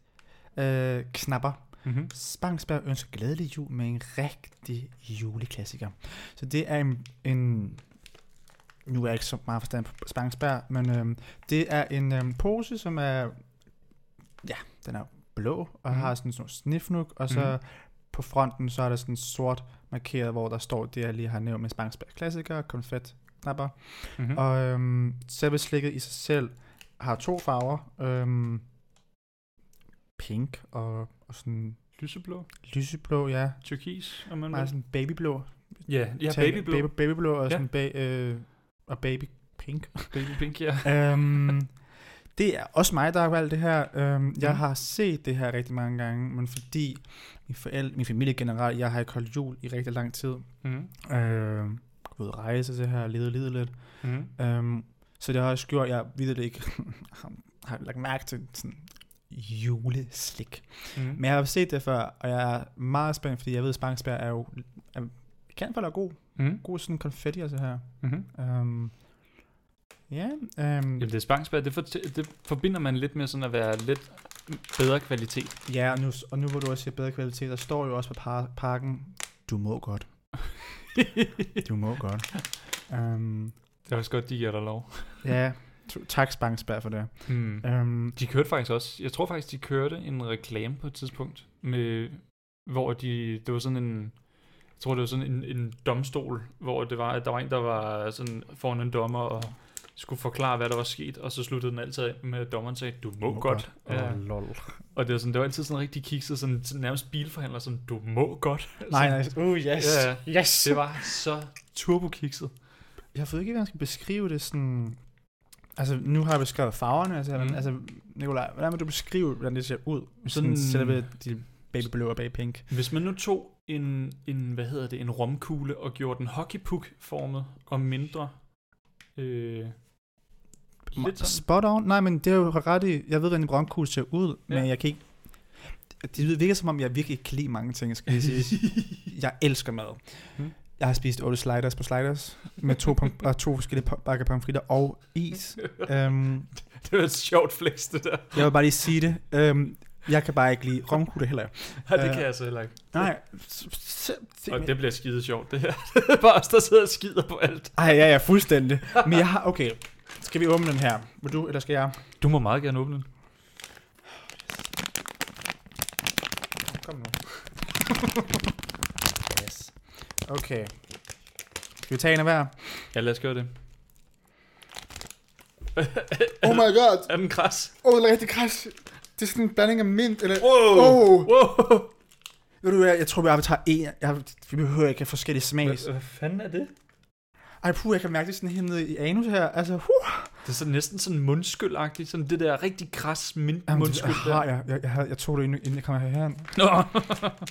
øh, knapper. Mm-hmm. Spangsberg ønsker glædelig jul med en rigtig juleklassiker. Så det er en, en nu er jeg ikke så meget forstand på Spangsberg, men øhm, det er en øhm, pose, som er, ja, den er blå, og Mhm. har sådan sådan snifnuk, og så Mhm. på fronten, så er der sådan sort markeret, hvor der står det, jeg lige har nævnt med Spangsberg klassiker, konfet, knapper. Mm-hmm. Og øhm, selve slikket i sig selv har to farver, øhm, pink og, og sådan Lyseblå, lyseblå, ja, turkis, om man vil. sådan babyblå. Ja, ja Tag- babyblå. Baby, babyblå og Ja. sådan ba- øh, og baby pink. [LAUGHS] Baby pink, ja. øhm, det er også mig, der har valgt det her. Øhm, jeg Mhm. har set det her rigtig mange gange, men fordi min, forældre, min familie generelt, jeg har ikke holdt jul i rigtig lang tid. Mm-hmm. Øh, gået rejse til her, ledet livet lidt. Mm-hmm. Øhm, så det har også gjort, jeg videre det ikke [LAUGHS] har lagt mærke til sådan juleslik. Mm. Men jeg har set det før, og jeg er meget spændt, fordi jeg ved, at Spangsbær er jo... Er, kan være god. Mm. God sådan konfetti og så her. Mm-hmm. Um, ja, um, Jamen, det er spangsbær, det, for, det forbinder man lidt med sådan at være lidt bedre kvalitet. ja, og nu, og nu hvor du også siger bedre kvalitet, der står jo også på par, pakken, du må godt. [LAUGHS] Du må godt. Um, [LAUGHS] det er også godt, de giver dig lov. ja, [LAUGHS] tak Spangsbær for det. Mm. Um, De kørte faktisk også, jeg tror faktisk, de kørte en reklame på et tidspunkt, med, hvor de, det var sådan en, jeg tror det var sådan en, en domstol, hvor det var, at der var en, der var sådan foran en dommer og skulle forklare, hvad der var sket, og så sluttede den altid af med, at dommeren sagde, du må, må godt. godt. Ja. Oh, lol. Og det var, sådan, det var altid sådan rigtig kikset, sådan, sådan nærmest bilforhandler, sådan, du må godt. [LAUGHS] Nej, nej. Uh, yes. Ja, ja. Yes. Det var så turbokikset. Jeg ved ikke, hvordan jeg skal beskrive det sådan... Altså, nu har jeg beskrevet farverne. Altså, Mm. altså Nikolaj, hvordan vil du beskrive, hvordan det ser ud? Sådan- selve de baby blue og baby pink. Hvis man nu tog en, en hvad hedder det, en romkugle og gjorde den hockeypuk-formet og mindre, øh, lidt sådan, Spot on. Nej, men det er jo ret i... Jeg ved, hvordan en romkugle ser ud, ja. men jeg kan ikke... Det virker som om, jeg virkelig ikke kan lide mange ting, skal jeg sige. [LAUGHS] jeg elsker mad. Mm. Jeg har spist otte sliders på sliders, med to, pom- og to forskellige bakker pomfritter og is. um, [LAUGHS] det var et sjovt flex, det der. jeg vil bare lige sige det. Um, jeg kan bare ikke lide romkugler heller. Nej, det Øh, kan jeg så heller ikke. Nej. Og det bliver skide sjovt, det her. [LAUGHS] Det er bare os, der sidder og skider på alt. Ej, ja, ja, fuldstændig. Men jeg har, okay. Skal vi åbne den her? Vil du, eller skal jeg? Du må meget gerne åbne den. Kom nu. [LAUGHS] Okay. Skal vi tage en af hver? Ja, lad os gøre det. Oh my god. Er den kras? Åh, oh, det er rigtig kras. Det er sådan en blanding af mint, eller... Wow! Oh. wow. Ved du hvad, jeg tror, vi tager en. Jeg, vi behøver ikke have forskellige smags. Hvad, hvad fanden er det? Ej, puh, jeg kan mærke det sådan helt nede i anus her. Altså, huh. Det er sådan næsten sådan mundskyld-agtigt. Sådan det der rigtig kras mint Jamen, det mundskyld har der. jeg. Jeg, jeg, jeg tog det, inden, inden jeg kom herhen. Nå.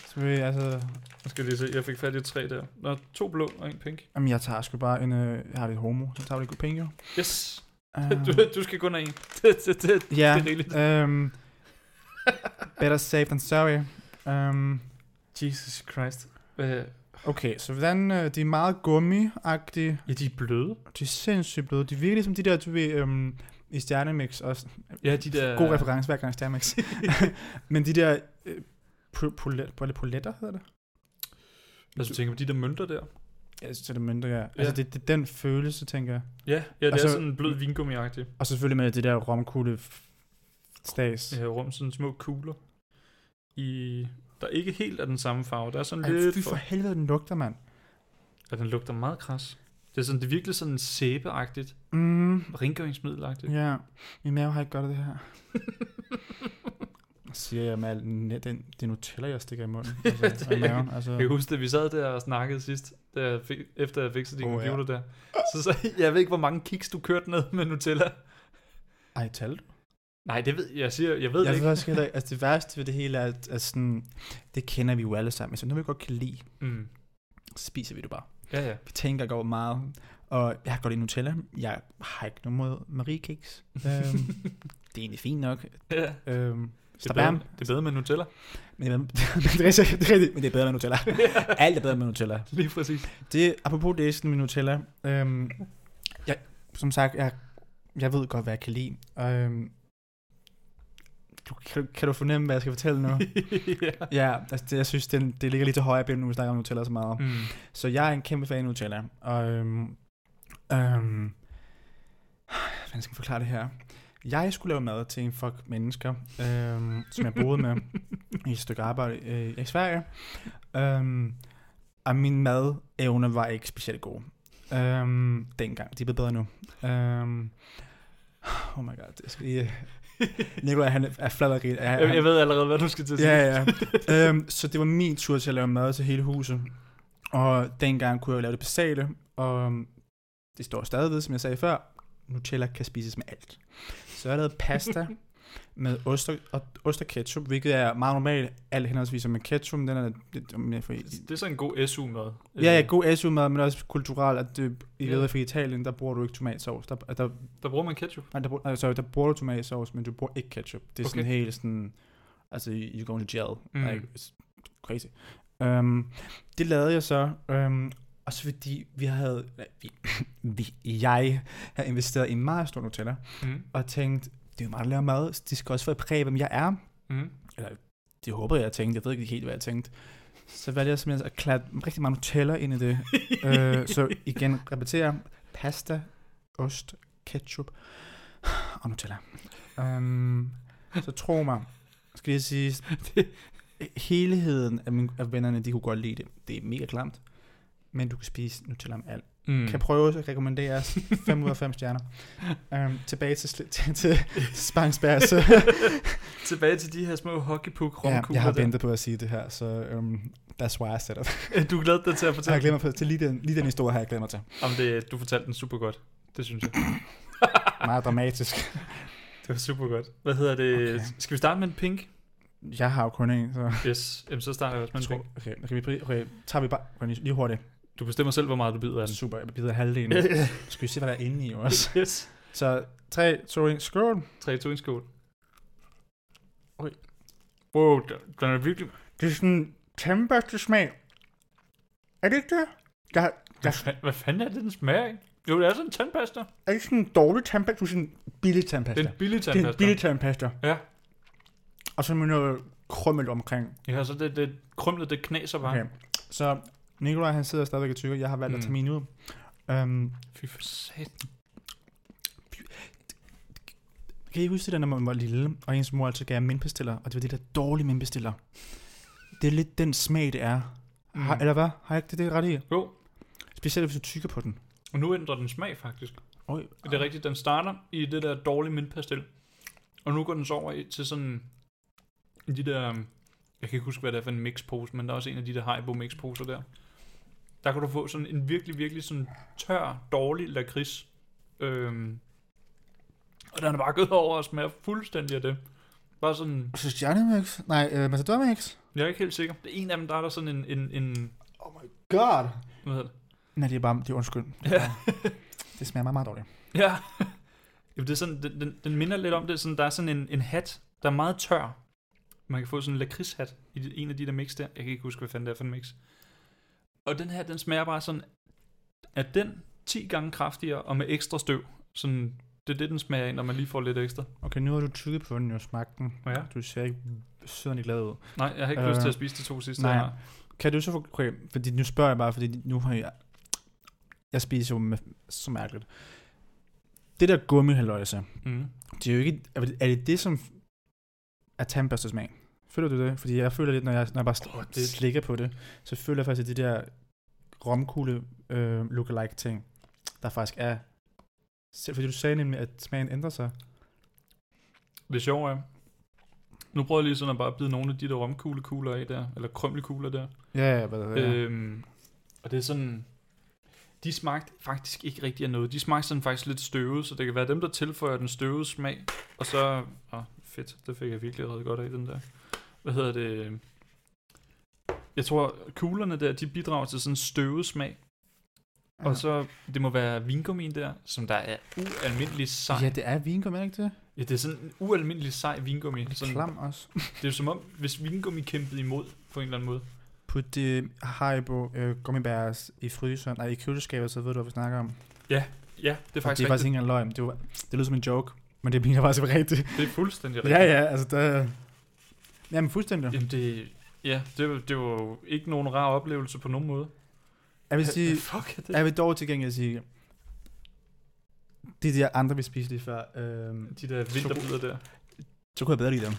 Så vi, altså... Nu skal vi lige se. Jeg fik fat i tre der. Nå, to blå og en pink. Jamen, jeg tager sgu bare en... Øh, jeg har lidt homo, så tager vi lidt penge, jo. Yes. Uh, [LAUGHS] Du, du skal kun have en. [LAUGHS] Det, det, det, ja, det er rigeligt. um, better safe than sorry. Um, Jesus Christ. Hvad? Okay, så hvordan... Øh, de er meget gummi-agtige. Ja, de er bløde. De er sindssygt bløde. De virker ligesom de der, du ved... Um, i Stjernemix også. Ja, de der... God reference hver gang Stjernemix. [LAUGHS] Men de der... Øh, poletter hedder det? Altså, du tænker på de der mønter der? Ja, så det mindre, ja. Ja. Altså, det, det er den følelse, tænker jeg. Ja, ja det er sådan blød vingummi-agtigt. Og selvfølgelig med det der romkugle stas. Har rum sådan små kugler. I... Der ikke helt er den samme farve. Der er sådan Ej, lidt... fy for helvede, den lugter, mand. Og den lugter meget kras. Det er, sådan, det er virkelig sådan sæbeagtigt. Mm, Rengøringsmiddelagtigt. ja, min mave har ikke godt af det her. [LAUGHS] siger jeg med al den, det Nutella, jeg stikker i munden. Altså, Det- i maven, altså. Jeg kan huske, at vi sad der og snakkede sidst, da jeg fik, efter jeg fikset din oh, ja. computer der. Så sagde jeg, ved ikke, hvor mange kiks du kørte ned med Nutella. Ej, tal du? Nej, det ved jeg. siger, jeg ved Jeg det ved ikke. også heller ikke, altså det værste ved det hele er, at, at sådan, det kender vi jo alle sammen. Så når vi godt kan lide, Mm. så spiser vi det bare. Ja, ja. Vi tænker går meget. Og jeg har godt lide Nutella. Jeg har ikke noget mod Marie Cakes. [LAUGHS] øhm, det er egentlig fint nok. ja. Øhm, Det, er bedre, det er bedre med Nutella. Men, [LAUGHS] det, er rigtigt, det er rigtigt, men det er bedre med Nutella. [LAUGHS] Alt er bedre med Nutella. Lige præcis. Det, apropos det sådan med Nutella. Øhm, jeg, som sagt, jeg, jeg ved godt, hvad jeg kan lide. Øhm, du, kan, kan du fornemme, hvad jeg skal fortælle nu? [LAUGHS] ja. ja, altså det, jeg synes, det, det ligger lige til højre ben, nu vi snakker om Nutella så meget. Mm. Så jeg er en kæmpe fan af Nutella. Og, øhm, øhm, hvordan skal jeg forklare det her? Jeg skulle lave mad til en fuck mennesker, øhm, som jeg boede med i et stykke arbejde øh, i Sverige. Øhm, og min madevne var ikke specielt gode. Øhm, dengang. De er blevet bedre nu. Øhm, oh my god, det skal lige... [LAUGHS] Nikolaj, han er flad af grin. Jeg, jeg ved allerede, hvad du skal til at sige. Ja, ja. øhm, så det var min tur til at lave mad til hele huset. Og dengang kunne jeg lave det basale, og det står stadig ved, som jeg sagde før, Nutella kan spises med alt. Så jeg lavede pasta [LAUGHS] med ost og, ost og ketchup, hvilket er meget normalt, alt henholdsvis med ketchup, den er lidt mere for Det er sådan en god SU-mad. Ja, ja, god SU-mad, men også kulturelt, at det, i yeah. for Italien, der bruger du ikke tomatsovs. Der, der, Der bruger man ketchup. nej, der, bruger- sorry, der bruger du tomatsovs, men du bruger ikke ketchup. Det er okay. sådan helt sådan, altså, you go into gel. Mm. Like, it's crazy. Um, det lavede jeg så, um, også fordi vi havde, nej, vi, [COUGHS] vi, jeg har investeret i en meget stor Nutella, Mm. og tænkt, det er jo meget at lave mad, så de skal også være præget, hvem jeg er. Mm. Eller, det håber jeg, jeg tænkte. Jeg ved ikke helt, hvad jeg tænkte. Så valgte jeg simpelthen at klatre rigtig meget Nutella ind i det. [LAUGHS] øh, så igen, repetere. Pasta, ost, ketchup og Nutella. Um, så tro mig, skal jeg sige, helheden af, min, af vennerne, de kunne godt lide det. Det er mega klamt. Men du kan spise Nutella med alt. Mm. Mm. Kan prøve at rekommendere 5 ud af 5 stjerner. Um, tilbage til, sli- til, til Spangsbergs. Tilbage til de her små hockeypuk ja, jeg har ventet på at sige det her, så um, that's why I said it. Du glæder dig til at Jeg fortælle. glemt mig på, til lige den, lige den historie har jeg glemt mig til. Om det, du fortalte den super godt. Det synes jeg. Meget dramatisk. Det var super godt. Hvad hedder det? Okay. Skal vi starte med en pink? Jeg har jo kun en, så... Yes. Jamen, så starter jeg også med en Tror, pink. okay, okay, vi, okay, tager vi bare okay, lige hurtigt. Du bestemmer selv, hvor meget du bider af den. Super, jeg bider halvdelen. [LAUGHS] Skal vi se, hvad der er inde i også? yes. Så 3, 2, 1, skål. 3, 2, 1, skål. Oj. Wow, den- er virkelig... Det er sådan tandbørste smag. Er det ikke det? Der, Hvad, der fa- hvad fanden er det, den smager af? Jo, det er sådan en tandpasta. er ikke sådan en dårlig tandpasta, du er sådan en billig tandpasta. Det er en billig Det er tandpasta. en billig tandpasta. Ja. Og så med noget krymmel omkring. Ja, så det, det krumlet, det knaser bare. Okay. Så Nikolaj, han sidder stadigvæk og tykker. Jeg har valgt at Mm. tage min ud. Um, Fy for sat. kan I huske det, der, når man var lille, og ens mor altid gav mindpastiller, og det var det der dårlige mindpastiller? Det er lidt den smag, det er. Mm. Har, Mm. eller hvad? Har jeg ikke det, det ret i? Jo, Specielt hvis du tykker på den. og nu ændrer den smag faktisk. Oj. Det er rigtigt, den starter i det der dårlige mintpastil. Og nu går den så over i, til sådan de der, jeg kan ikke huske, hvad det er for en mixpose, men der er også en af de der Haribo mixposer der. Der kan du få sådan en virkelig, virkelig sådan tør, dårlig lakrids. Øhm, og den er bare gået over og smager fuldstændig af det. Bare sådan, Så stjernemix? Nej, øh, Matador Mix? jeg er ikke helt sikker. Det er en af dem, der er der sådan en, en, en Oh my god. hvad hedder det? Nej, det er bare, det er undskyld. Ja. Det smager meget, meget dårligt. [LAUGHS] Ja. Jamen, det er sådan, den, den, den minder lidt om det. Sådan, der er sådan en, en hat, der er meget tør. Man kan få sådan en lakridshat i en af de der mix der. Jeg kan ikke huske, hvad fanden det er for en mix. Og den her, den smager bare sådan, at den 10 gange kraftigere og med ekstra støv. Sådan, det er det, den smager af, når man lige får lidt ekstra. Okay, nu har du tykket på den og smagt den. Ja. Du ser ikke sødende glad ud. Nej, jeg har ikke øh, Øh, lyst til at spise de to sidste. nej. Kan du så få... Okay, fordi nu spørger jeg bare, fordi nu har jeg... Jeg spiser jo med, så mærkeligt. Det der gummihalløjse, Mm. det er jo ikke... Er det er det, det som er tandbørstesmag? Føler du det? Fordi jeg føler lidt, når jeg, når jeg bare Åh, oh, det- slikker på det, så føler jeg faktisk, at de der romkugle øh, lookalike ting, der faktisk er... Selv fordi du sagde nemlig, at smagen ændrer sig. Det er, nu prøver jeg lige sådan at bare bide nogle af de der romkuglekugler af der, eller krømlekugler der. Ja, ja, hvad det er. Øhm, og det er sådan... De smagte faktisk ikke rigtig af noget. De smagte sådan faktisk lidt støvet, så det kan være dem, der tilføjer den støvede smag. Og så... Åh, fedt. Det fik jeg virkelig ret godt af, den der. Hvad hedder det? Jeg tror, kuglerne der, de bidrager til sådan en støvet smag. Ja. Og så, det må være vingummien der, som der er ualmindelig sej. Ja, det er vingummi, er det ikke det? Ja, det er sådan en ualmindelig sej vingummi. Er Sådan, klam også. [LAUGHS] det er jo som om, hvis vingummi kæmpede imod på en eller anden måde. Put det Haribo øh, gummibærs i fryseren, nej i køleskabet, så ved du, hvad vi snakker om. Ja, det er Og det er faktisk faktisk ikke engang løgn. Det, var, det lyder som en joke, men det bliver faktisk rigtigt. Det er fuldstændig Ja, rigtigt. ja, altså der... Jamen fuldstændig. Jamen det, ja, det, var- det var jo ikke nogen rar oplevelse på nogen måde. Jeg vil sige, Hvad fuck er det? jeg vil dog til gengæld sige, de der andre, vi spiste lige før, øh, De der vinterbider der. så kunne jeg bedre lide dem.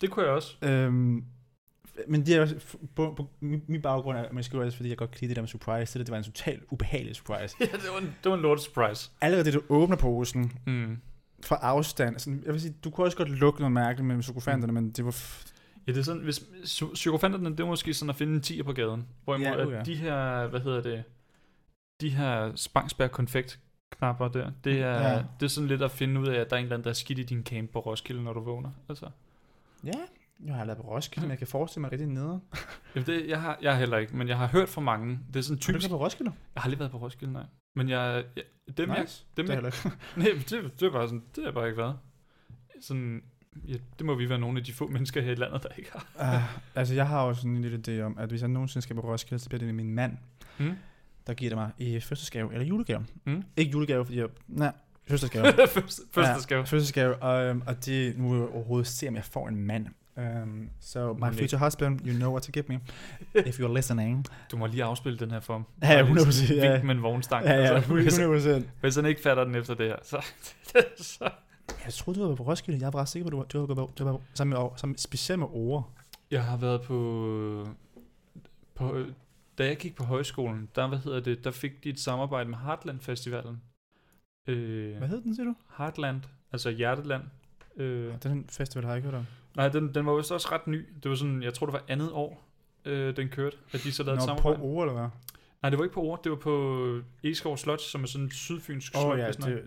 Det kunne jeg også. Øhm, men det er også, på, på min, min baggrund er måske også, fordi jeg godt kan lide det der med surprise, det, der, det var en totalt ubehagelig surprise. [LAUGHS] Ja, det var en, det var en lort surprise. Allerede det, du åbner posen, Mm. Fra afstand, sådan, jeg vil sige, du kunne også godt lugte noget mærkeligt med sukofanterne, men det var, f- Ja, det er sådan, hvis psy- psykofanterne, det er måske sådan at finde en tiger på gaden. Hvorimod Ja, uh, ja. de her, hvad hedder det, de her Spangsberg konfekt knapper der. Det er, Ja. det er sådan lidt at finde ud af, at der er en eller anden, der er skidt i din camp på Roskilde, når du vågner. Altså. Ja, jeg har lavet på Roskilde, men jeg kan forestille mig rigtig nede. Jamen det, jeg, har, jeg har heller ikke, men jeg har hørt fra mange. Det er sådan Har du typisk... ikke på Roskilde? Jeg har lige været på Roskilde, nej. Men jeg... jeg dem, jeg, nice. dem, det er jeg, [LAUGHS] nej, det, det er bare sådan... Det har jeg bare ikke været. Sådan... Ja, det må vi være nogle af de få mennesker her i landet, der ikke har. Uh, [LAUGHS] altså, jeg har også sådan en lille idé om, at hvis jeg nogensinde skal på Roskilde, så bliver det min mand, Mm. der giver det mig i fødselsgave eller julegave. Mm. Ikke julegave, fordi jeg... Nej, fødselsgave. [LAUGHS] første skal. Fødselsgave, og, um, og det nu jeg overhovedet se, om jeg får en mand. Um, so my future husband, you know what to give me, [LAUGHS] if you're listening. Du må lige afspille den her form. Ja, Bare lige 100%, sådan ja. Vink med en vognstang. Ja, ja, Altså, hvis, 100%. hvis han ikke fatter den efter det her, så... [LAUGHS] så Jeg troede, du var på Roskilde. Jeg er bare sikker på, at du var, du var, du var sammen med, sammen, specielt med ord. Jeg har været på, på da jeg gik på højskolen, der, hvad hedder det, der fik de et samarbejde med Heartland Festivalen. Øh, Hvad hed den, siger du? Heartland, altså Hjerteland. Øh, Den festival har jeg ikke hørt om. Nej, den, den var vist også ret ny. Det var sådan, jeg tror det var andet år, øh, den kørte, at de så lavede Nå, på samarbejde. ord, eller hvad? Nej, det var ikke på ord, det var på Egeskov Slot, som er sådan en sydfynsk Åh slot. oh, ja, det,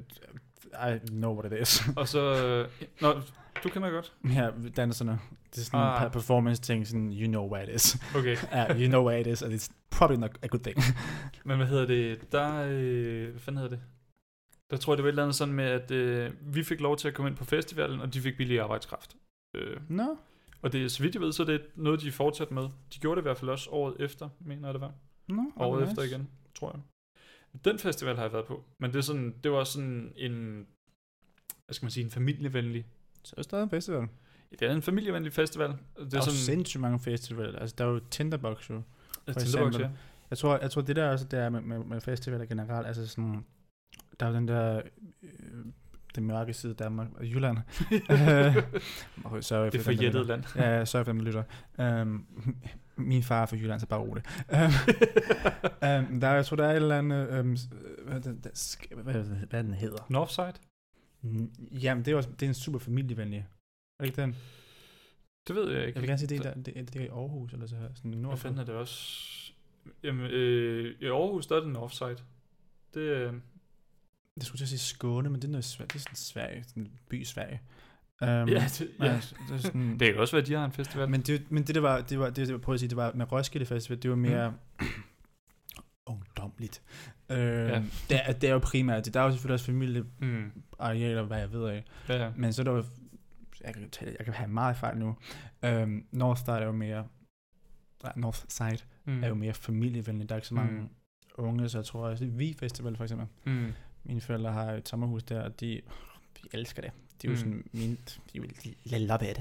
I know what it is. Og så, øh, nå, du kender godt. ja, danserne. Det er sådan Ah. en performance ting, sådan, you know what it is. Okay, [LAUGHS] yeah, you know what it is, and it's probably not a good thing. [LAUGHS] men hvad hedder det, der, øh, hvad fanden hedder det? Der tror jeg, det var et eller andet sådan med, at øh, vi fik lov til at komme ind på festivalen, og de fik billig arbejdskraft. Øh, Nå, og det er, så vidt jeg ved, så er det noget, de fortsat med. De gjorde det i hvert fald også året efter, mener jeg det var. nå. Året okay, efter nice. igen, tror jeg. Den festival har jeg været på, men det, er sådan, det var sådan en, hvad skal man sige, en familievenlig, Så er det stadig en festival. det er en familievenlig festival. Det Der er er jo sådan, sindssygt mange festivaler. Altså, der er jo Tinderbox jo. Ja, Tinderbox, ja. Jeg tror, jeg tror det der også, der er med, med, med festivaler generelt, altså sådan, der er den der, den mørke side af Danmark, og Jylland. [LAUGHS] Øh, sorry Det er forjættet lytter. land. Ja, sorry for dem, der lytter. Um, [LAUGHS] min far er fra Jylland, så bare rolig. Um, um, der, er- jeg tror, der er et eller andet, um, hvad, hvad, det- hvad den hedder. Northside? Mm, Jamen, det er, også, det er en super familievenlig. Er det ikke den? Det ved jeg ikke. Jeg vil gerne sige, det er, der, det, er- det er i Aarhus, eller så sådan Hvad nord fanden er det også? Jamen, øh, i Aarhus, der er det Northside. Det, Det skulle til at sige Skåne, men det er, noget, Sverige- det er sådan Sverige, sådan en by i Sverige. Um, ja, det, ja. ja. det er sådan, det kan også være, at de har en festival. Men det, men det der var, det var, det, var, prøv at sige, det var med Roskilde Festival, det var mere [CLEARS THROAT] ungdomligt. Øh, ja. det, er, det er jo primært, det, der er jo selvfølgelig også familiearealer, mm. hvad jeg ved af, Ja, ja. men så er der jo, jeg kan, tale, jeg kan have meget fejl nu, um, Northside er jo mere, Northside Mm. mm. er jo mere familievenligt, der er ikke så mange Mm. mm. unge, så jeg tror også, Vi Festival for eksempel, Mm. Mine forældre har et sommerhus der, og de, de elsker det. De er jo Mm. sådan, mine, de vil de love it.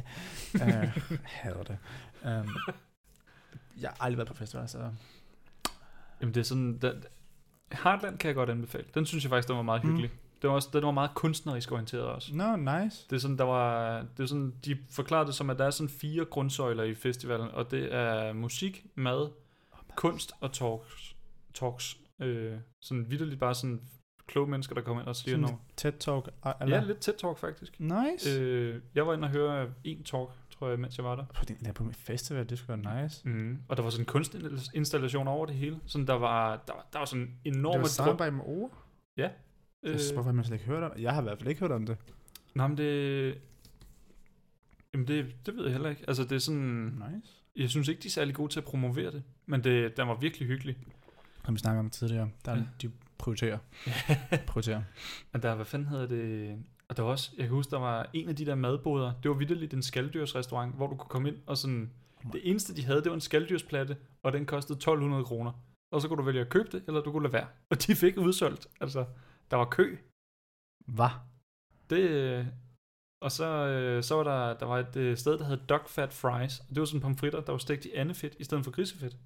uh, [LAUGHS] hader det. Um, jeg har aldrig været på festival, så Jamen, det er sådan... Der, Heartland kan jeg godt anbefale. Den synes jeg faktisk, den var meget Mm. hyggelig. Det var også, den var meget kunstnerisk orienteret også. no, nice. Det er sådan, der var, det er sådan, de forklarede det som, at der er sådan fire grundsøjler i festivalen, og det er musik, mad, kunst og talks. talks. Øh, sådan vidderligt bare sådan kloge mennesker, der kommer ind og siger noget. TED Talk. ah, Ja, lidt tæt talk faktisk. Nice. Øh. Øh, jeg var inde og høre en talk, tror jeg, mens jeg var der. På, den, der på en festival, det skulle være nice. Mm. Og der var sådan en kunstinstallation over det hele. Sådan, der var, der, var- der var sådan Det enorme... var drum- samarbejde med ord. Øh, Øh. Hvorfor har man slet ikke hørt om Jeg har i hvert fald ikke hørt om det. nej, men det... Jamen det, det ved jeg heller ikke. Altså det er sådan... Nice. Jeg synes ikke, de er særlig gode til at promovere det. Men det, den var virkelig hyggelig. Som vi snakkede om tidligere. Der er, Ja. De prioriterer. [LAUGHS] prioriterer. Og der, hvad fanden hedder det? Og der var også, jeg kan huske, der var en af de der madboder. Det var vidderligt en skalddyrsrestaurant, hvor du kunne komme ind og sådan... Det eneste, de havde, det var en skalddyrsplatte, og den kostede 1200 kroner. Og så kunne du vælge at købe det, eller du kunne lade være. Og de fik udsolgt. Altså, der var kø. Hvad? Det, øh, og så, øh, så var der, der var et øh, sted, der hed Dog Fat Fries. Og det var sådan pomfritter, der var stegt i andefedt, i stedet for grisefedt.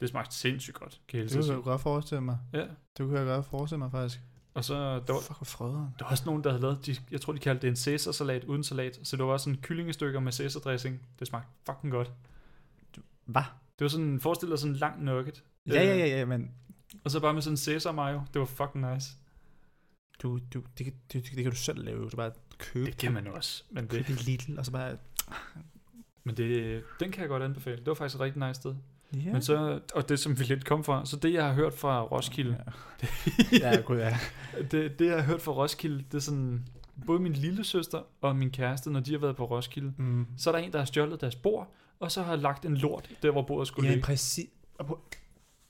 Det smagte sindssygt godt, kan jeg Det kunne jeg godt forestille mig. Ja. Det kunne jeg godt forestille mig, faktisk. Og så, der var, Fuck, frøderen. der var også nogen, der havde lavet, de, jeg tror, de kaldte det en Caesar-salat uden salat. Så det var sådan kyllingestykker med Caesar-dressing. Det smagte fucking godt. Hvad? Det var sådan, forestil dig sådan en lang nugget. Ja, ja, Øh, ja, ja, men Og så bare med sådan en Caesar mayo. Det var fucking nice. du, du, det, kan- det, det, det kan du selv lave. Du bare købe Det kan man også. Men det, købe Lidl, og så bare... Men det, den kan jeg godt anbefale. Det var faktisk et rigtig nice sted. Ja. Men så, og det som vi lidt kom fra, så det jeg har hørt fra Roskilde, Ja, [LAUGHS] ja gud ja. det, det jeg har hørt fra Roskilde, det er sådan, både min lille søster og min kæreste, når de har været på Roskilde, Mm. så er der en, der har stjålet deres bord, og så har lagt en lort der, hvor bordet skulle Ja, ligge. præcis.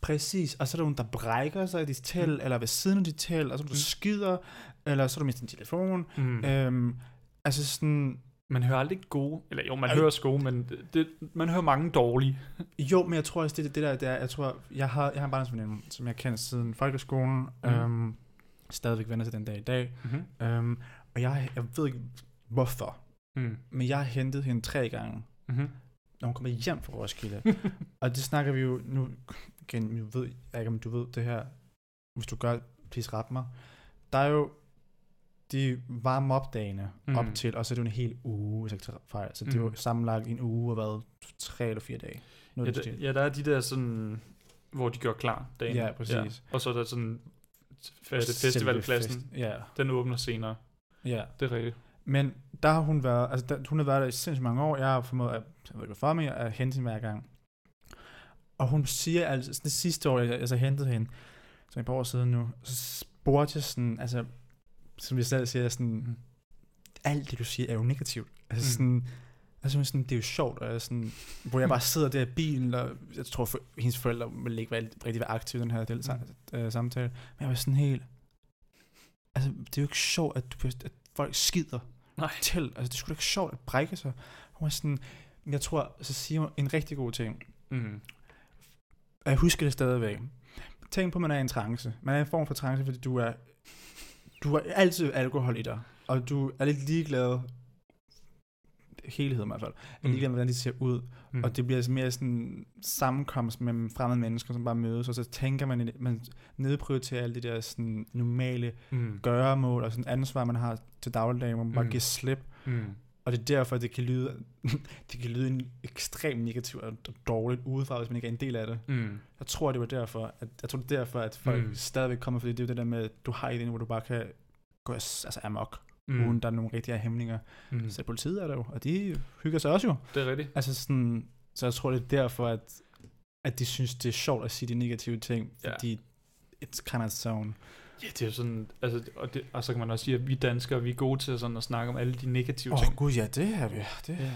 Præcis, og så er der nogen, der brækker sig i dit telt, mm. eller ved siden af dit telt, og så du Mm. skider, eller så er du mistet din telefon. Mm. Øhm, altså sådan, Man hører aldrig gode, eller jo, man Ej. hører gode, men det, det, man hører mange dårlige. [LAUGHS] jo, men jeg tror også, det, det der, det er, jeg tror, jeg har, jeg har en barndomsveninde, som jeg kender siden folkeskolen, mm. øhm, stadigvæk venner til den dag i dag, Mm-hmm. øhm, og jeg, jeg ved ikke hvorfor, Mm. men jeg har hentet hende tre gange, Mm-hmm. når hun kommer hjem fra Roskilde. [LAUGHS] og det snakker vi jo nu, igen, jeg ved jeg ikke, om du ved det her, hvis du gør, please ret mig. Der er jo de varme opdagene Mm. op til, og så er det jo en hel uge, hvis jeg ikke fejl. Så det er jo Mm. sammenlagt en uge og været tre eller fire dage. Ja, Noget der, der, ja, der er de der sådan, hvor de gør klar dagen. Ja, præcis. Og så er der sådan, er det, festivalpladsen, Fest. Ja, den åbner senere. ja. Det er rigtigt. Men der har hun været, altså der, hun har været der i sindssygt mange år. Jeg har formået, at, jeg ved ikke hvorfor, men at hente hende hver gang. Og hun siger altså, det sidste år, jeg altså hentede hende, som et par år siden nu, så spurgte jeg sådan, altså, som jeg selv siger, sådan, Mm. alt det du siger er jo negativt. Altså Mm. sådan, altså sådan, det er jo sjovt, og jeg sådan, hvor jeg bare sidder der i bilen, og jeg tror, for, hendes forældre vil ikke være, rigtig være aktive i den her del, Mm. øh, samtale. Men jeg var sådan helt, altså det er jo ikke sjovt, at, du, at folk skider Nej. til. Altså, det sgu da ikke sjovt at brække sig. Hun var sådan, jeg tror, så siger hun en rigtig god ting. Mm. Jeg husker det stadigvæk. Tænk på, at man er i en trance. Man er i en form for trance, fordi du er, du har altid alkohol i dig. Og du er lidt ligeglad, helheden i hvert fald, er Mm. ligeglad med, hvordan de ser ud. Mm. Og det bliver altså mere sådan sammenkomst med fremmede mennesker, som bare mødes, og så tænker man, man nedprioriterer alle de der sådan normale mm. gøremål og sådan ansvar, man har til dagligdag, hvor man bare Mm. giver slip. Mm. Og det er derfor, det kan lyde, [LAUGHS] det kan lyde en ekstremt negativt og dårligt udefra, hvis man ikke er en del af det. Mm. Jeg tror, det var derfor, at, jeg tror, det er derfor, at folk Mm. stadigvæk kommer, fordi det er jo det der med, at du har en, hvor du bare kan gå altså amok, Mm. uden der er nogen rigtige hæmninger. Mm. Så politiet er der jo, og de hygger sig også jo. Det er rigtigt. Altså sådan, så jeg tror, det er derfor, at, at de synes, det er sjovt at sige de negative ting, Ja. fordi it's kind of zone. Ja, det er jo sådan, altså, og, det, og så kan man også sige, at vi danskere, vi er gode til sådan at snakke om alle de negative Åh ting. oh, gud, ja, det er vi. Det. Ja.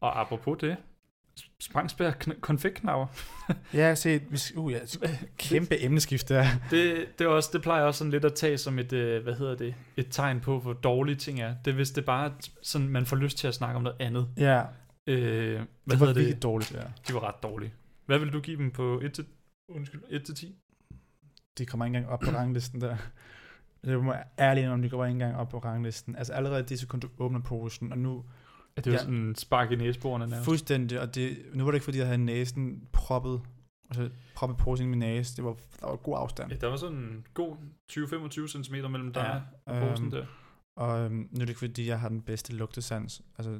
Og apropos det, Sprangsberg kn- konfektknapper. [LAUGHS] Ja, se, vi, uh, ja, kæmpe emneskift der. Det, det, er også, det plejer også sådan lidt at tage som et, øh, hvad hedder det, et tegn på, hvor dårlige ting er. Det er hvis det bare sådan, man får lyst til at snakke om noget andet. Ja, Øh, hvad det var det? dårligt, ja. De var ret dårlige. Hvad vil du give dem på 1 til, undskyld, 1 til 10? [CLEARS THROAT] De kommer ikke engang op på ranglisten der. Det må jeg ærligt om de går ikke engang op på ranglisten. Altså allerede det sekund, du åbner posen, og nu Er det jo Ja. sådan en spark i næseborene nærmest? fuldstændig, og det, nu var det ikke fordi, jeg havde næsen proppet, altså proppet posen i min næse. Det var, der var god afstand. Ja, der var sådan en god 20-25 cm mellem dig Ja, og posen øhm, der. Og øhm, nu er det ikke fordi, jeg har den bedste lugtesans. Altså,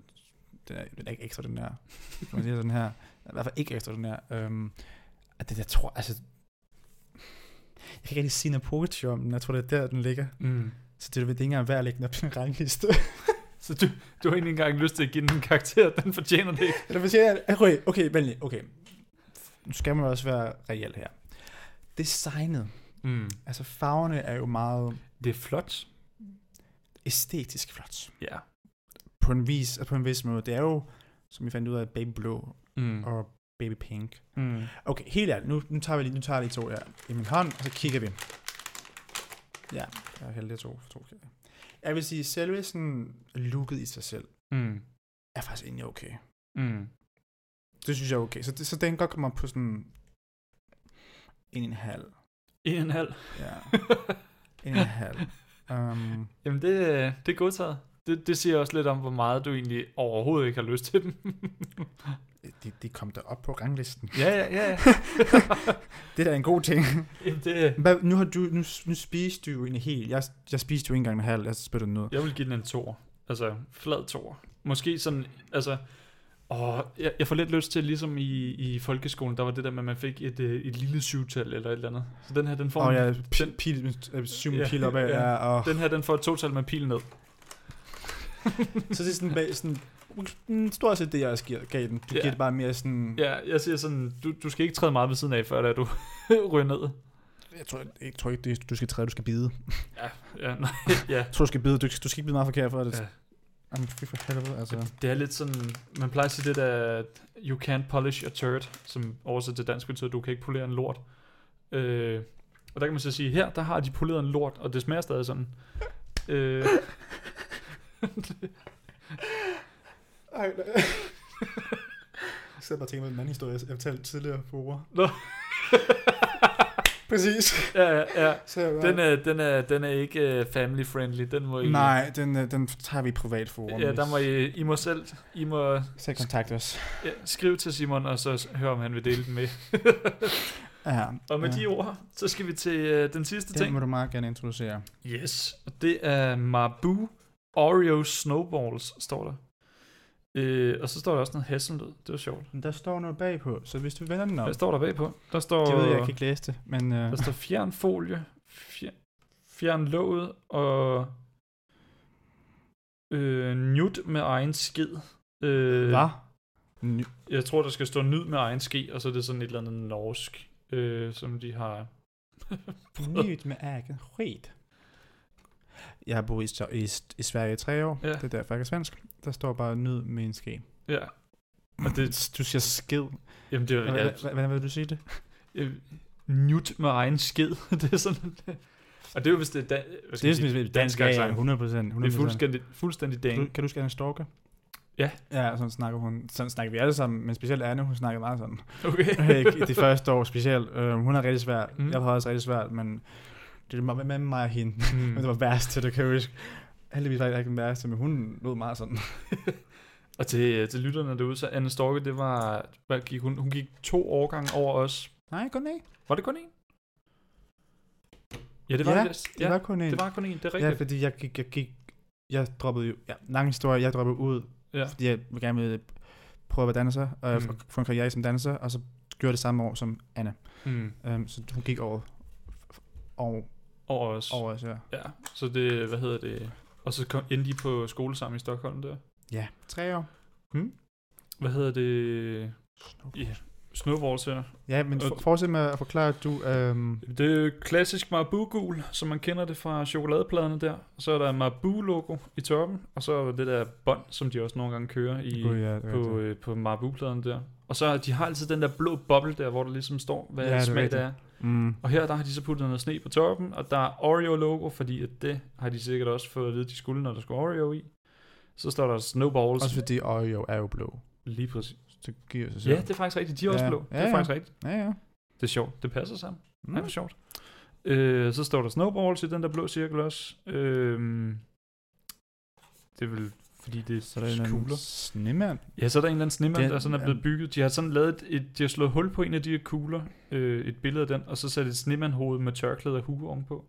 den er, den er ikke ekstra, den her. [LAUGHS] Kan man sige sådan her. I hvert fald ikke ekstra, den her. Øhm, at det der tror, altså... Jeg kan ikke rigtig sige om den. Jeg tror, det er der, den ligger. Mm. Så det er ikke engang værd at lægge den op på en rangliste. [LAUGHS] Så du, du har egentlig ikke engang lyst til at give den en karakter, den fortjener det ikke. [LAUGHS] Eller siger jeg? Okay, okay, venlig, okay. Nu skal man også være reel her. Designet, Mm. altså farverne er jo meget Det er flot. æstetisk flot. Ja. På en, vis, altså på en vis måde. Det er jo, som vi fandt ud af, baby blå Mm. og baby pink. Mm. Okay, helt ærligt. Nu, nu tager vi lige, nu tager jeg lige to her i min hånd, og så kigger vi. Ja, jeg er heldig at to, to kigger. Jeg vil sige, selve sådan looket i sig selv, Mm. er faktisk egentlig okay. Mm. Det synes jeg er okay. Så, det, så den godt komme op på sådan en en halv. En en halv. Ja, [LAUGHS] en en halv. Um, Jamen, det, det er godtaget. Det, det siger også lidt om, hvor meget du egentlig overhovedet ikke har lyst til dem. De, de kom der op på ranglisten. ja, ja, ja. [LAUGHS] Det er da en god ting. Jamen, det, Hvad, nu, har du, nu, nu spiste du jo en hel. Jeg, jeg spiste jo ikke engang en halv. Jeg spyttede den ud. jeg vil give den en tor. Altså, flad tor. Måske sådan, altså... Åh, jeg, jeg får lidt lyst til, ligesom i, i folkeskolen, der var det der med, at man fik et, øh, et lille syvtal eller et eller andet. Så den her, den får, Og en, jeg den, pil, pil, øh, syv Ja, pil opad. ja. Ja, og, den her, den får et total med pil ned. [LAUGHS] så det er sådan, sådan stort set det, jeg også giver, gav den. Du Ja. giver det bare mere sådan... Ja, jeg siger sådan, du, du skal ikke træde meget ved siden af, før da du [LAUGHS] ryger ned. Jeg tror, jeg tror ikke, det, du skal træde, du skal bide. Ja, ja, nej, ja. Jeg tror, du skal bide. Du, du skal ikke bide meget forkert for det. Ja. Ja. Jamen, for helvede, altså. Det er lidt sådan, man plejer at sige det der, you can't polish a turd, som oversat til dansk betyder, du kan ikke polere en lort. Øh, og der kan man så sige, her, der har de poleret en lort, og det smager stadig sådan. Øh, [LAUGHS] [LAUGHS] Ej, nej. Jeg sidder bare og tænker på en anden historie, jeg fortalte tidligere på ord. Nå. [LAUGHS] Præcis. ja, ja, ja. Så jeg bare, Den er, den er, den er ikke uh, family friendly, den må I... Nej, den, øh, den tager vi i privat forum. Ja, der må I, I må selv, I må Så kontakt os. ja, skrive til Simon, og så høre, om han vil dele den med. Ja. og med ja. de ord, så skal vi til uh, den sidste Den ting. må du meget gerne introducere. Yes, og det er Mabu Oreo Snowballs, står der. Øh, og så står der også noget hasselnød. Det var sjovt. Men der står noget bagpå, så hvis du vender den op. Hvad står der bagpå? Der står, Det ved jeg, jeg kan ikke læse det, men... Øh, der står fjern folie, fjern, fjern låget og øh, nyt med egen skid. Øh, hvad? Jeg tror, der skal stå nyd med egen ske, og så er det sådan et eller andet norsk, øh, som de har... [LAUGHS] Nyt med egen skit. Jeg har boet i, i, i Sverige i tre år. Ja. Det er derfor, jeg er svensk. Der står bare nyd med en ske. Ja, Og det, [CLEARS THROAT] du siger skid. jamen det er Hvordan ja, ja. vil du sige det? [LAUGHS] nyt med egen skid. [LAUGHS] det er sådan... Og det er jo, hvis det er, da, hvad Det er sådan dansk ja, ja, accent. 100 procent. Det er fuldstændig, fuldstændig Kan dang. du, kan du huske? Ja. Ja, sådan snakker hun. Sådan snakker vi alle sammen, men specielt Anne, hun snakker meget sådan. Okay. [LAUGHS] Ikke det første år specielt. Øh, hun er rigtig svært. Mm. Jeg har også rigtig svært, men det er med, mig og hende. Mm. Men det var værst til, det kan jeg huske. Heldigvis var jeg ikke den værste, men hun lød meget sådan. [LAUGHS] Og til, til lytterne derude, så Anne Storke, det var, hvad gik hun, hun gik to årgange over os. Nej, kun en. Var det kun én? Ja, det var Ja, det. Det var kun en. det var kun én, det er ja, rigtigt. fordi jeg gik, jeg gik, jeg droppede jo, ja, lang historie, jeg droppede ud, Ja. fordi jeg vil gerne ville prøve at være danser, og Mm. mm. få en karriere som danser, og så gjorde det samme år som Anna. Mm. Um, så hun gik over, over, Over os. over os, ja. Ja, så det, hvad hedder det? Og så kom, endte de på skole sammen i Stockholm der. Ja, tre år. Hvad hedder det? Snowballs her. Ja, men for, fortsæt med at forklare, at du... Um, Det er jo klassisk Marabu-gul, som man kender det fra chokoladepladerne der. Så er der Marabu-logo i toppen, og så er der det der bånd, som de også nogle gange kører i, Gud, ja, på, øh, på Marabu-pladerne der. Og så de har altid den der blå boble der, hvor der ligesom står, hvad Ja, er smag det rigtigt. er. Mm. Og her der har de så puttet noget sne på toppen, og der er Oreo-logo, fordi at det har de sikkert også fået at vide, de skulle, når der skulle Oreo i. Så står der Snowballs. Også fordi Oreo er jo blå. Lige præcis. Så giver sig selv. Ja, det er faktisk rigtigt. De er også Ja. blå. Det Ja, er ja. faktisk rigtigt. Ja, ja. Det er sjovt. Det passer sammen. Mm. Ja, hvor sjovt. Øh, så står der Snowballs i den der blå cirkel også. Øh, det er vel fordi det Så er der en anden kugler. snemand. Ja, så er der en eller anden snemand, Den- der sådan er blevet bygget. De har sådan lavet et, et, de har slået hul på en af de her kugler, øh, et billede af den, og så sat et snemand-hoved med tørklæde og hue ovenpå.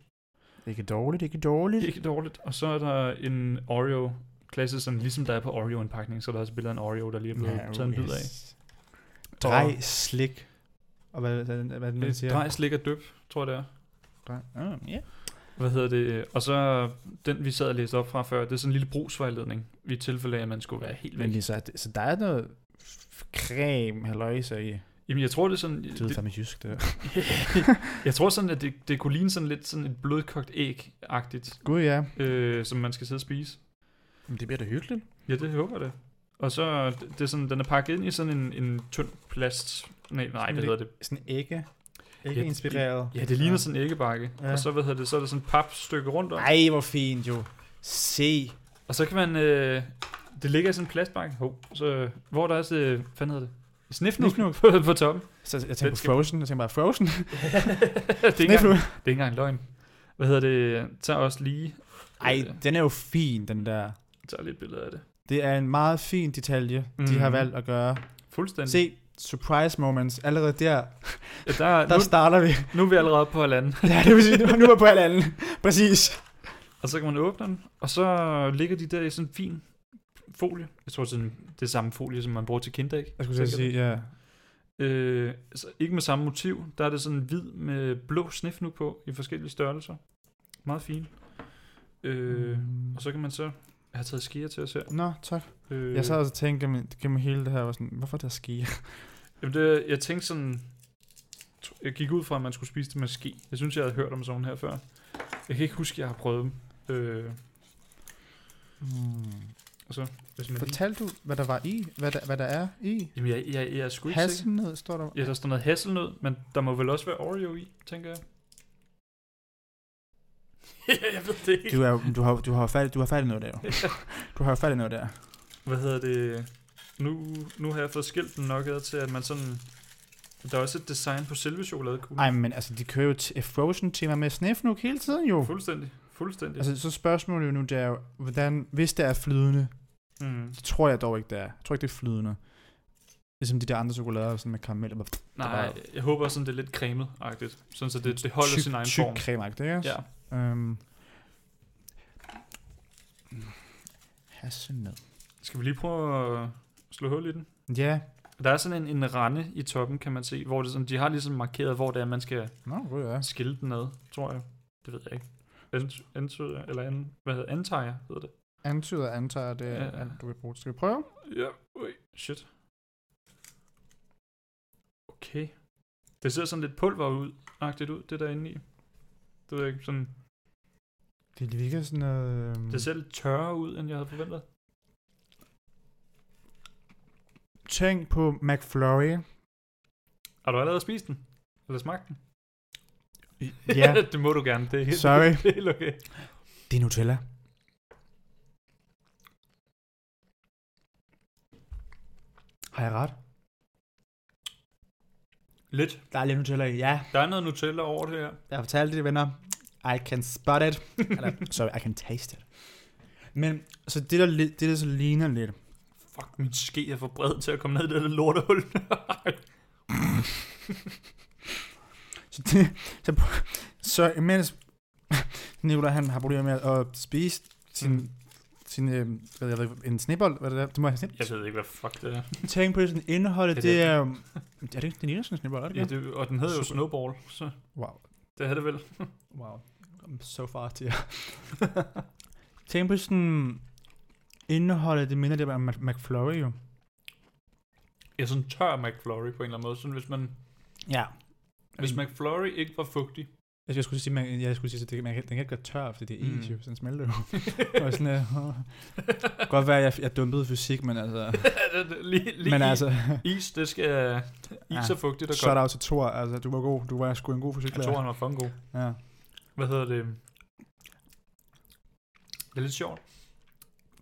Ikke dårligt, ikke dårligt. Ikke dårligt. Og så er der en Oreo, klassisk sådan, ligesom der er på Oreo-indpakning, så er der også et billede af en Oreo, der lige er blevet taget en bid af. Drej, slik. Og hvad, hvad, hvad, hvad er det, man Øh, siger? Drej, slik og døb, tror jeg det er. Drej. Ah, ja. Hvad hedder det? Og så den, vi sad og læste op fra før, det er sådan en lille brugsvejledning, i tilfælde af, at man skulle være helt væk. Men lige så, så der er noget creme, halløjser i. Jamen, jeg tror, det er sådan... Det lyder fandme jysk, det [LAUGHS] jeg tror sådan, at det, det kunne ligne sådan lidt sådan et blødkogt æg-agtigt, Gud ja. øh, som man skal sidde og spise. Men det bliver da hyggeligt. Ja, det håber jeg det. Og så, det det er sådan, den er pakket ind i sådan en, en tynd plast... Nej, nej, hvad hedder det? Sådan ægge. Ja, Ikke inspireret. Ja, det ligner sådan en æggebakke. Ja. Og så, hvad hedder det, så er der sådan et papstykke rundt om. Ej, hvor fint jo. Se. Og så kan man... Øh, det ligger i sådan en plastbakke. Hov, så, hvor der er så... Hvad hedder det? Snifnuk på, på toppen. Så jeg tænker på Frozen. Jeg tænker bare Frozen. [LAUGHS] det, er ikke engang, det er ikke engang løgn. Hvad hedder det? Tag også lige... Ej, Øh, den er jo fin, den der. tager lige et billede af det. Det er en meget fin detalje, mm. de har Mhm. valgt at gøre. Fuldstændig. Se, surprise moments. Allerede der, [LAUGHS] Ja, der, der nu, starter vi. [LAUGHS] nu er vi allerede på halvanden. ja, det vil sige, nu, nu er vi på halvanden. [LAUGHS] Præcis. Og så kan man åbne den, og så ligger de der i sådan en fin folie. Jeg tror, sådan, det er samme folie, som man bruger til kinderæg. Jeg skulle sige, ja. Øh, altså, ikke med samme motiv. Der er det sådan hvid med blå snif nu på i forskellige størrelser. Meget fint. Øh, Mm. Og så kan man så Jeg har taget skier til os her. Nå, tak. Øh, Jeg sad også og tænkte gennem, gennem hele det her, var sådan, hvorfor er der ski? Jamen det, jeg tænkte sådan... Jeg gik ud fra, at man skulle spise det med ski. Jeg synes, jeg havde hørt om sådan her før. Jeg kan ikke huske, at jeg har prøvet dem. Øh, Hmm. og så, hvis man lige... Fortalte du, hvad der var i? Hvad der, hvad der er i? Jamen, jeg, jeg, jeg er sgu ikke sikker. Hasselnød står der. Ja, der står noget hasselnød, men der må vel også være Oreo i, tænker jeg. [LAUGHS] jeg ved det ikke. Du, er, du, har, du har fat, du har i noget der. [LAUGHS] Du har i noget der. Hvad hedder det? Nu, nu har jeg fået skilt den nok ad til, at man sådan... Der er også et design på selve chokoladekuglen. Ej, men altså, de kører jo t- Frozen-tema med Snefnuk hele tiden jo. Fuldstændig. Fuldstændig. Altså, så spørgsmålet jo nu, det er jo, hvordan, hvis det er flydende, mm. så tror jeg dog ikke, det er. Jeg tror ikke, det er flydende. Ligesom de der andre chokolader, sådan med karamel. og Nej, jeg håber sådan, det er lidt cremet-agtigt. Sådan, så det, det holder tyk, sin egen tyk form. creme ikke også? Ja. Øhm. Hasselnød. Skal vi lige prøve at slå hul i den? Ja. Der er sådan en, en rande i toppen, kan man se, hvor det sådan, de har ligesom markeret, hvor det er, man skal Nå, god ja. skille den ad, tror jeg. Det ved jeg ikke. Ant- Antyder, eller an, hvad hedder antager hedder det. Antyder, antager, det er Ja. alt, du vil bruge. Skal vi prøve? Ja, ui, shit. Okay. Det ser sådan lidt pulver ud, agtigt ud, det der inde i. Det ved jeg ikke, sådan, Det virker sådan noget... øhm, det ser lidt tørre ud, end jeg havde forventet. Tænk på McFlurry. Har du allerede spist den? Eller smagt den? Ja, [LAUGHS] det må du gerne, det er helt, Sorry. [LAUGHS] det er helt okay. det er Nutella. Har jeg ret? Lidt. Der er lidt Nutella i, ja. Der er noget Nutella over det her. Jeg har fortalt det, venner. I can spot it. [LAUGHS] Eller, sorry, I can taste it. Men så det, der, det, der så ligner lidt, Fuck, min ske er for bred til at komme ned i det der lortehul. [LAUGHS] Så, det, så, så imens Nicolai han har problemer med at spise sin, Mm. sin øh, hvad jeg ved, en snebold, hvad det er, det må jeg have jeg ved ikke, hvad fuck det er. Tænk på det sådan indholdet, Er det, det- det er, er det ikke, det ligner sådan en snebold, er det Ja, det, og den hedder jo Super. Snowball, så Wow, det er det vel. wow, I'm so far til jer. [LAUGHS] Tænk på sådan indholdet, det minder lidt om McFlurry jo. Ja, sådan tør McFlurry på en eller anden måde. Sådan hvis man, Ja. hvis McFlurry ikke var fugtig. Jeg skulle, skulle sige, man, jeg skulle sige, at det, man, kan- den kan ikke gøre tør, fordi det er Mm. is jo, sådan smelter jo. [LAUGHS] Var sådan, uh, uh. Godt være, at jeg, jeg dumpede fysik, men altså... [LAUGHS] lige, lige men altså, is, det skal... Is Ja. er fugtigt og shout godt. out til Thor, altså, du var god, du var sgu en god Jeg fysiklærer. tror, han var fucking god. Ja. Hvad hedder det? Det er lidt sjovt.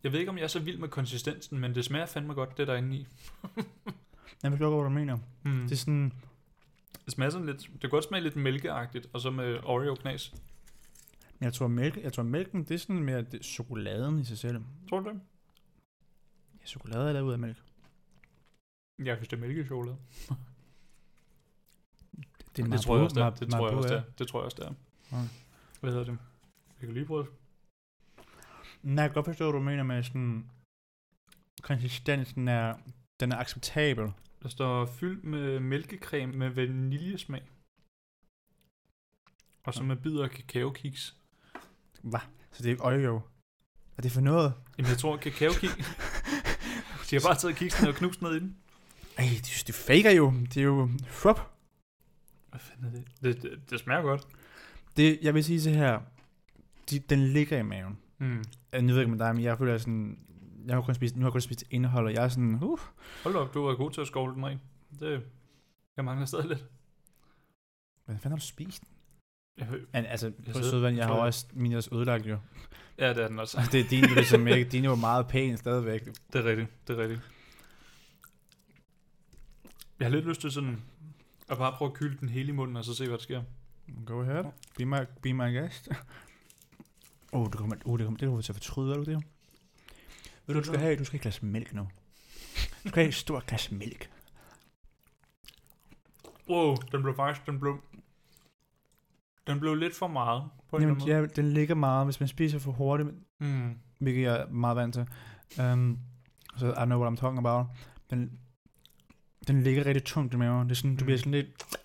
Jeg ved ikke, om jeg er så vild med konsistensen, men det smager fandme godt, det der inde i. [LAUGHS] Jeg forstår godt, hvad du mener. Mm. Det er sådan, Det smager sådan lidt... Det kan godt smage lidt mælkeagtigt, og så med Oreo-knas. men jeg tror, mælk, jeg tror mælken, det er sådan mere det, chokoladen i sig selv. Tror du det? Ja, chokolade er lavet ud af mælk. Jeg synes, det er mælkechokolade. Det, er Det tror jeg også, det Det tror jeg også, det. Det tror jeg også, det er. Okay. Hvad hedder det? Jeg kan lige prøve. Nej, jeg kan godt forstå, hvad du mener med sådan, konsistensen er, den er acceptabel. Der står fyldt med mælkecreme med vaniljesmag. Og så med bidder af kakaokiks. Hvad? Så det er Oreo. Er det for noget? Jamen, jeg tror, kakaokiks... [LAUGHS] De har bare taget kiksen og knust ned i den. Ej, det, det faker jo. Det er jo fup. Hvad fanden er det? Det, det, det smager godt. Det, jeg vil sige så her. De, den ligger i maven. Mm. Jeg ved ikke med dig, men jeg føler sådan... Jeg har kun spist, nu har jeg kun spist indhold, og jeg er sådan... Uh, Hold op, du var god til at skovle den ren. Det, jeg mangler stadig lidt. hvad fanden har du spist? Jeg, Men, altså, på sidder- sødvand, jeg har jeg- også min også ødelagt jo. ja, det er den også. Altså, [LAUGHS] det er din jo ligesom ikke. Din er jo meget pæn stadigvæk. Det er rigtigt, det er rigtigt. Jeg har lidt lyst til sådan at bare prøve at kylde den hele i munden, og så se, hvad der sker. Go ahead. Be my, be my guest. Åh, oh, det kommer, oh, det kommer, det kommer til at fortryde, er du det? Ved du, du skal have, du skal have et glas mælk nu. Du skal have et stort glas mælk. Wow, den blev faktisk, den blev, den blev lidt for meget på en Jamen, eller anden ja, den ligger meget, hvis man spiser for hurtigt. Mm. hvilket jeg er meget vant til. Um, så I know what I'm talking about. Den, den ligger rigtig tungt i maven. Det er sådan, du Mm. bliver sådan lidt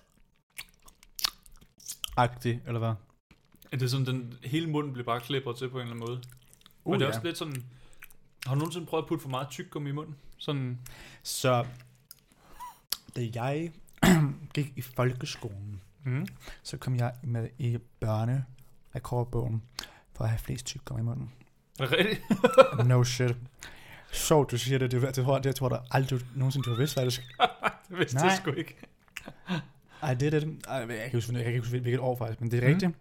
agtig, eller hvad? Er det sådan, den hele munden bliver bare klippet til på en eller anden måde? Uh, og det er ja. også lidt sådan, Har du nogensinde prøvet at putte for meget tyggegummi i munden? Sådan, Så da jeg [CLEARS THROAT] gik i folkeskolen, mm. så kom jeg med i børne rekordbogen for at have flest tyggegummi i munden. Er det rigtigt? [LAUGHS] No shit. Sjovt, du siger det. Det, det, det, jeg tror du aldrig du, nogensinde, du har vidst, faktisk. [LAUGHS] det vidste Nej. jeg sgu ikke. Ej, det er det. Ej, jeg kan ikke huske, jeg kan ikke huske hvilket år faktisk, men det er Mm. rigtigt.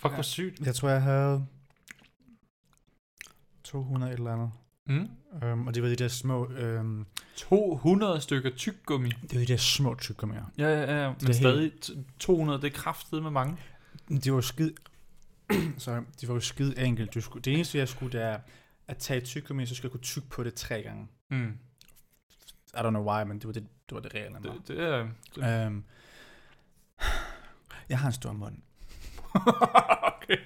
Fuck, hvor sygt. Jeg tror, jeg havde 200 et eller andet. Mm. Um, og det var de der små, um, 200 stykker tyggegummi. det var de der små tyggegummier. Ja, ja, ja. Men Det stadig t- 200, det er kraftet med mange. De var skid... [CLEARS THROAT] Sorry, de var jo skid enkelt. Du skulle, det eneste, jeg skulle, det er at tage et tyggegummi, så skulle jeg kunne tygge på det tre gange. Mm. I don't know why, men det var det, det, var det reelle. Det, det er... Det. Um, jeg har en stor mund. [LAUGHS] okay.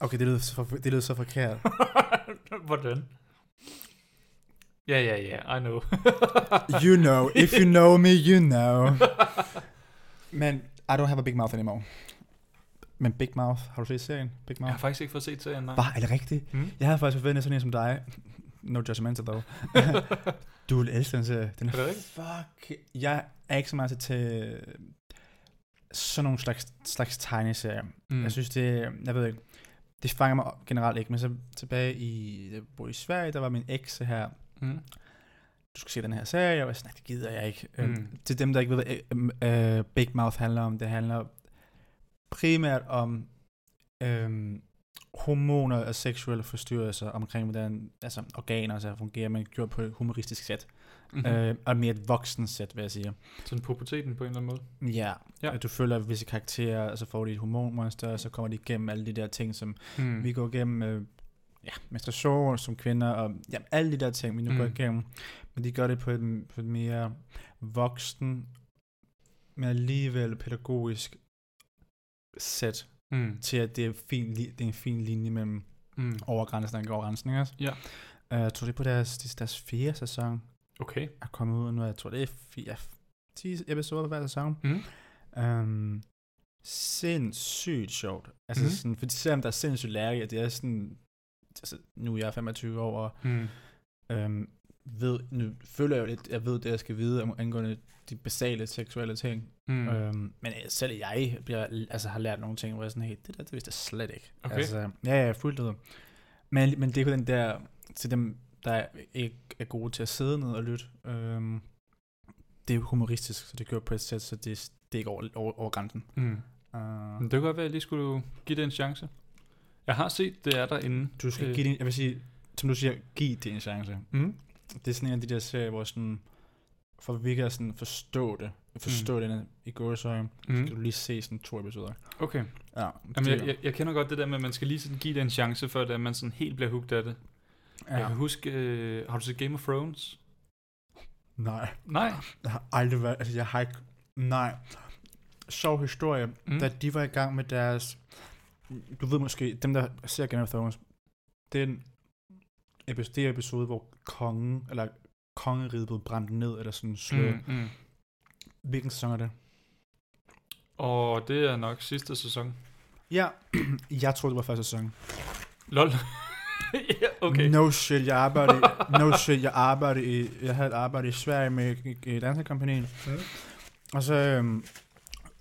Okay, det lyder så, det lyder så forkert. [LAUGHS] Hvordan? Ja, ja, ja, I know. You know, if you know me, you know. [LAUGHS] Men I don't have a big mouth anymore. Men Big Mouth, har du set serien? Big Jeg Mouth? har faktisk ikke fået set serien, nej. Bare, er det rigtigt? Mm. Jeg havde faktisk forventet sådan en som dig. No judgmental though. du vil elske den serie. Den Er det rigtigt? Fuck. Jeg er ikke så meget til sådan nogle slags, slags tegneserier. Mm. Jeg synes, det, jeg ved ikke, det fanger mig generelt ikke, men så tilbage i, jeg bor i Sverige, der var min eks her, Mm. du skal se den her serie, og jeg var sådan, "Nej, det gider jeg ikke. Mm. Mm. Til dem, der ikke ved, hvad uh, Big Mouth handler om, det handler primært om øhm, hormoner og seksuelle forstyrrelser omkring, hvordan altså, organer så fungerer, men gjort på et humoristisk sæt. Mm-hmm. Mm. Øh, og mere et voksen sæt, vil jeg sige. Sådan puberteten på en eller anden måde. Ja, Ja. at du følger visse karakterer, og så får de et hormonmonster, og så kommer de igennem alle de der ting, som Mm. vi går igennem, øh, ja, menstruation som kvinder, og ja, alle de der ting, vi nu Mm. går igennem. Men de gør det på et, på et mere voksen, men alligevel pædagogisk sæt, Mm. til at det er, fin, det er en fin linje mellem Mm. overgrænsen og ikke overgrænsen, ikke også? Ja. Uh, jeg tror, det er på deres, er deres fjerde sæson Okay. er kommet ud nu. Jeg tror, det er fire, 10 episoder hver sæson. Mm. Um, sindssygt sjovt. Altså mm. sådan, fordi selvom der er sindssygt lærerigt, det er sådan, altså, nu er jeg 25 år, og Mm. øhm, ved, nu føler jeg jo lidt, jeg ved det, jeg skal vide om angående de basale seksuelle ting. Mm. Øhm, men øh, selv jeg bliver, altså, har lært nogle ting, hvor jeg sådan, hey, det der, det vidste jeg slet ikke. Okay. Altså, ja, ja, fuldt ud. Men, men det er jo den der, til dem, der ikke er gode til at sidde ned og lytte, øhm, det er jo humoristisk, så det gør på et sæt, så det, det er ikke over, over, over grænsen. Mm. Uh, Men det kan godt være, at jeg lige skulle give det en chance. Jeg har set, det er derinde. du skal Øh. give det, jeg vil sige, som du siger, giv det en chance. Mm. Det er sådan en af de der serier, hvor sådan, for virkelig at sådan forstå det, forstå mm. den i gåsøjne, Mm. skal du lige se sådan to episoder. Okay. Ja, Jamen, jeg, jeg, jeg kender godt det der med, at man skal lige sådan give det en chance, før det, at man sådan helt bliver hooked af det. Ja. Jeg kan huske, øh, har du set Game of Thrones? Nej, Nej. jeg har aldrig været, altså jeg har ikke, nej. Sjov historie, Mm. da de var i gang med deres, du ved måske, dem der ser Game of Thrones, den episode, det episode, hvor kongen, eller kongeriget blev brændt ned, eller sådan slået. Mm. mm. Hvilken sæson er det? Og det er nok sidste sæson. Ja, [CLEARS THROAT] jeg troede, det var første sæson. Lol. [LAUGHS] ja, okay. No shit, jeg arbejdede, [LAUGHS] no shit, jeg arbejdede i, jeg havde et arbejde i Sverige med dansekompagniet. Mm. Og så, øhm,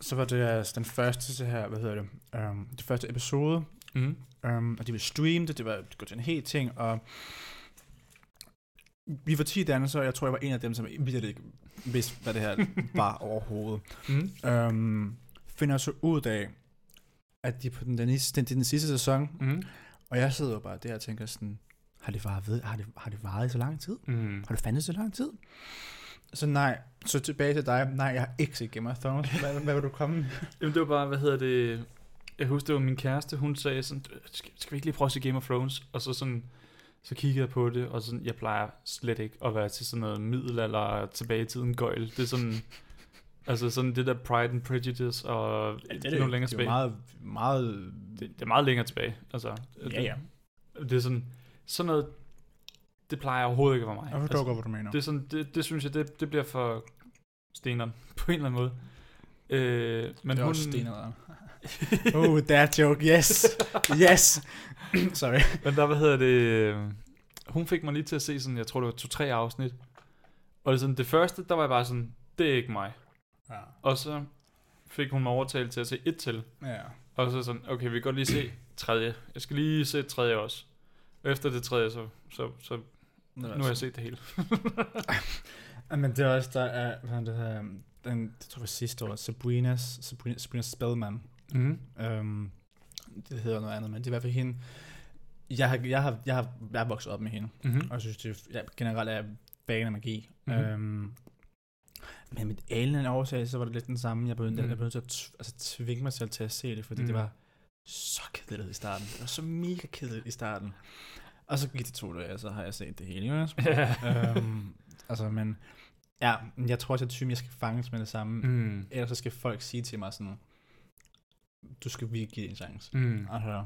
så var det altså den første, så her, hvad hedder det, øhm, det første episode, Mm. øhm, og de ville streame det, det var det til en hel ting, og vi var 10 dansere, og jeg tror, jeg var en af dem, som virkelig ikke vidste, hvad det her [LAUGHS] var overhovedet. Mm. Øhm, finder så ud af, at de på den, den, den, den sidste sæson, Mm. Og jeg sidder bare der og tænker sådan, har det varet, ved, har det, har det varet i så lang tid? Mm. Har det fandtes så lang tid? Så nej, så tilbage til dig. Nej, jeg har ikke set Game of Thrones. Hvad, [LAUGHS] hvad vil du komme med? Jamen det var bare, hvad hedder det... Jeg husker, det var min kæreste, hun sagde sådan, skal, skal vi ikke lige prøve at se Game of Thrones? Og så sådan, så kiggede jeg på det, og sådan, jeg plejer slet ikke at være til sådan noget middelalder tilbage i tiden gøjl. Det er sådan, altså sådan det der Pride and Prejudice, og ja, det er længere det er tilbage. meget, meget... det, det, er meget længere tilbage, altså. Ja, ja. Det, det er sådan, sådan noget, det plejer overhovedet ikke at være mig. Jeg forstår Altså, godt, hvad du mener. det, er sådan, det, det synes jeg, det, det bliver for steneren, [LAUGHS] på en eller anden måde. Øh, men det er hun, også stenere. oh, [LAUGHS] that joke, yes. Yes. [CLEARS THROAT] Sorry. Men der, hvad hedder det, øh, hun fik mig lige til at se sådan, jeg tror det var to-tre afsnit. Og det, sådan, det første, der var jeg bare sådan, det er ikke mig. Ja. Og så fik hun mig overtalt til at se et til. Ja. Og så sådan, okay, vi kan godt lige se tredje. Jeg skal lige se tredje også. Og efter det tredje, så, så, så nu har jeg set det hele. [LAUGHS] Men det er også, der er, hvad hedder det her, den, det tror jeg sidste år, Sabrinas, Sabrina, Sabrina Spellman. Mm. Um, det hedder noget andet, men det er i hvert fald hende. Jeg har, jeg har, jeg har, jeg er vokset op med hende, Mm-hmm. og jeg synes, det er, jeg generelt er fan af magi. Mhm. Mm-hmm. Um, men med alien årsag, så var det lidt den samme. Jeg blev, mm. Jeg til at t- altså, tvinge mig selv til at se det, fordi mm. det var så kedeligt i starten. Det var så mega kedeligt i starten. Og så gik det to dage, og så har jeg set det hele. Jo, Ja. øhm, altså, men ja, jeg tror også, at jeg skal fanges med det samme. Mm. Ellers så skal folk sige til mig sådan, du skal virkelig give en chance. Mm. Altså,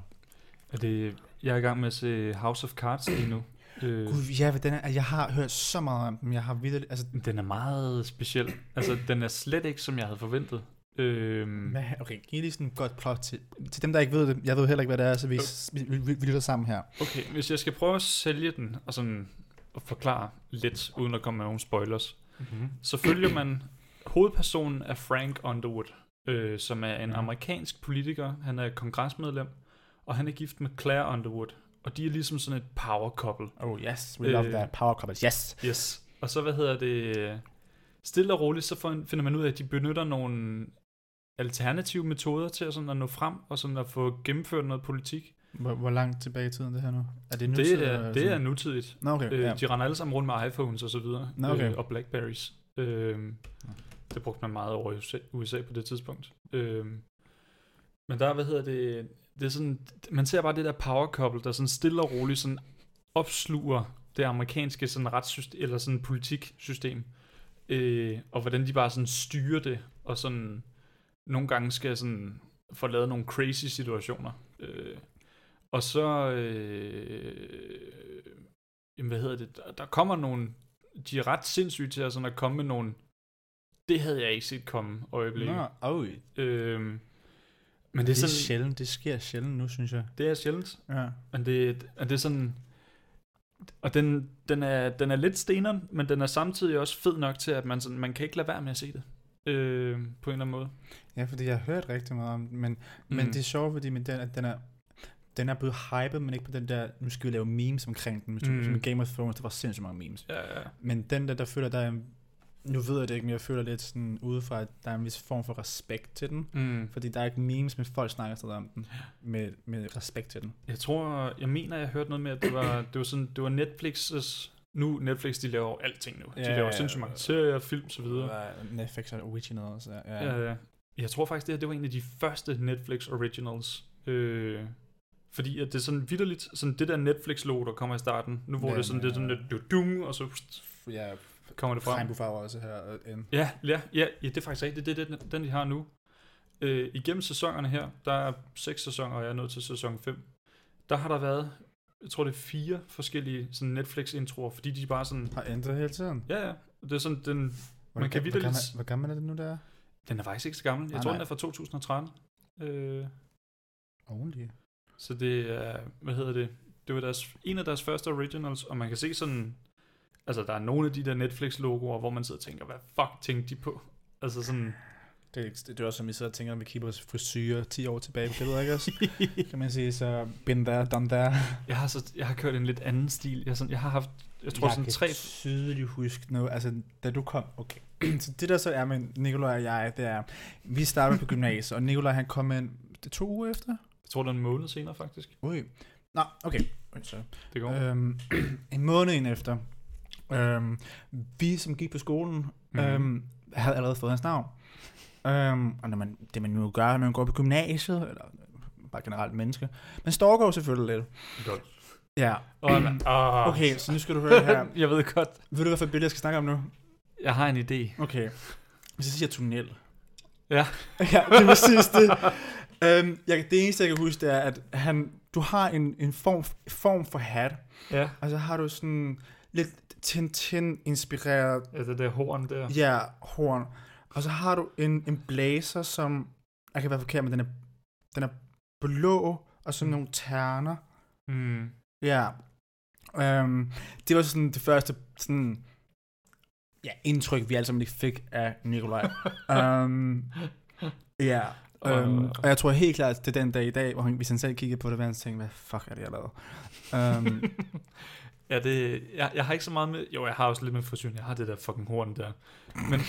Er det, jeg er i gang med at se House of Cards lige nu. Øh, Gud, ja, den er, jeg har hørt så meget om den, jeg har videre, altså, den er meget speciel. Altså, den er slet ikke, som jeg havde forventet. Øhm, hvad, okay, giv lige sådan et godt plot til, til dem, der ikke ved det, jeg ved heller ikke, hvad det er, så vi, vi, vi, vi, vi lytter sammen her. okay, hvis jeg skal prøve at sælge den, og sådan at forklare lidt, uden at komme med nogle spoilers, Mm-hmm. så følger man hovedpersonen af Frank Underwood, øh, som er en Ja. amerikansk politiker. Han er kongresmedlem, og han er gift med Claire Underwood. Og de er ligesom sådan et power couple. Oh yes, we love Øh, that, power couple, yes. Yes. Og så, hvad hedder det, stille og roligt, så finder man ud af, at de benytter nogle alternative metoder til at, sådan at nå frem, og sådan at få gennemført noget politik. Hvor, hvor langt tilbage i tiden det her nu? Er det nu? Det er, det er nutidigt. Nå, okay, Øh, ja. De render alle sammen rundt med iPhones og så videre, Nå, okay. øh, og Blackberries. Øh, det brugte man meget over i USA, USA på det tidspunkt. Øh, men der, hvad hedder det, det er sådan, man ser bare det der power couple, der sådan stille og roligt sådan opsluger det amerikanske sådan retssystem, eller sådan politiksystem, øh, og hvordan de bare sådan styrer det, og sådan nogle gange skal sådan få lavet nogle crazy situationer. Øh, og så, øh, jamen, hvad hedder det, der, der kommer nogle, de er ret sindssyge til at, sådan at komme med nogle, det havde jeg ikke set komme øjeblikke. Nå, oh, Øhm, men det det er er sådan, sjældent, det sker sjældent nu, synes jeg. det er sjældent, Ja. men det, og det er sådan, og den, den, er, den er lidt steneren, men den er samtidig også fed nok til, at man, sådan, man kan ikke lade være med at se det. Øh, på en eller anden måde. Ja, fordi jeg har hørt rigtig meget om den, men, mm. men det er sjovt, fordi men den, at den er den er blevet hyped, men ikke på den der, nu skal vi lave memes omkring den. Hvis du, Mm. Som Game of Thrones, der var sindssygt mange memes. Ja, ja. Men den der, der føler, der er, nu ved jeg det ikke, men jeg føler lidt sådan udefra, at der er en vis form for respekt til den. Mm. Fordi der er ikke memes, men folk snakker stadig om den, med, med respekt til den. Jeg tror, jeg mener, jeg hørte noget med, at det var, [COUGHS] det var, sådan, det var Netflix's, nu Netflix, de laver alting nu. De Ja, laver ja, sindssygt ja. mange serier, film, så videre. Ja. Netflix er original, så ja. Ja. Ja, jeg tror faktisk, det her det var en af de første Netflix originals. Øh, fordi at det er sådan vidderligt, sådan det der Netflix-logo, der kommer i starten, nu hvor Ja, det er sådan, det er sådan ja. lidt dum, og så ja kommer det frem. regnbuefarver også her. ind. Ja, ja, ja, ja, det er faktisk rigtigt. Det er det, den, de har nu. Øh, igennem sæsonerne her, der er seks sæsoner, og jeg er nået til sæson 5. Der har der været, jeg tror det er fire forskellige sådan Netflix-introer, fordi de bare sådan, Har ændret hele tiden. ja, ja, det er sådan, den, Hvor, Man kan vitterligt- gammel, hvor gammel er det nu, der er? den er faktisk ikke så gammel. Jeg Nej, tror, nej. den er fra 2013. Øh, Only. så det er, hvad hedder det, det var deres, en af deres første originals, og man kan se sådan, altså der er nogle af de der Netflix-logoer, hvor man sidder og tænker, hvad fuck tænkte de på? Altså sådan, Det, er- det, det er også som, vi sidder og tænker, om vi kigger på frisyrer 10 år tilbage på billedet, ikke også? [LAUGHS] kan man sige, så been there, done there. Jeg har, så, jeg har kørt en lidt anden stil. Jeg, sådan, jeg har haft, jeg tror jeg sådan kan tre... tydeligt huske noget, altså da du kom, okay. [CLEARS THROAT] så det der så er med Nikolaj og jeg, det er, vi startede på gymnasiet, og Nikolaj han kom ind det to uger efter. Jeg tror, det er en måned senere, faktisk. Ui. Nå, okay. Så. Det går. Øhm, [CLEARS THROAT] en måned ind efter, øhm, vi som gik på skolen, mm. øhm, havde allerede fået hans navn. Øhm, og når man, det man nu gør, når man går på gymnasiet, eller bare generelt menneske, man stalker jo selvfølgelig lidt. Godt. Ja. Oh, [CLEARS THROAT] oh. Okay, så nu skal du høre her. [LAUGHS] jeg ved godt. Ved du, hvad for et billede, jeg skal snakke om nu? Jeg har en idé. Okay. Hvis jeg siger tunnel. Ja. [LAUGHS] ja, det er præcis det. Øhm, jeg, det eneste, jeg kan huske, det er, at han, du har en, en form, form for hat, Ja. og så har du sådan lidt Tintin-inspireret Ja, det der horn der. ja, horn, og så har du en, en blazer, som, jeg kan være forkert, men den er, den er blå, og sådan nogle terner. Mm. Ja. Øhm, det var sådan det første sådan, ja, indtryk, vi alle sammen lige fik af Nikolaj. um, [LAUGHS] ja, øhm, og jeg tror helt klart, det er den dag i dag, hvor han, hvis han selv kiggede på det, han tænkte, hvad fuck er det, jeg lavede? Um, [LAUGHS] ja, det, jeg, jeg har ikke så meget med, jo, jeg har også lidt med frisyren, jeg har det der fucking horn der. Men,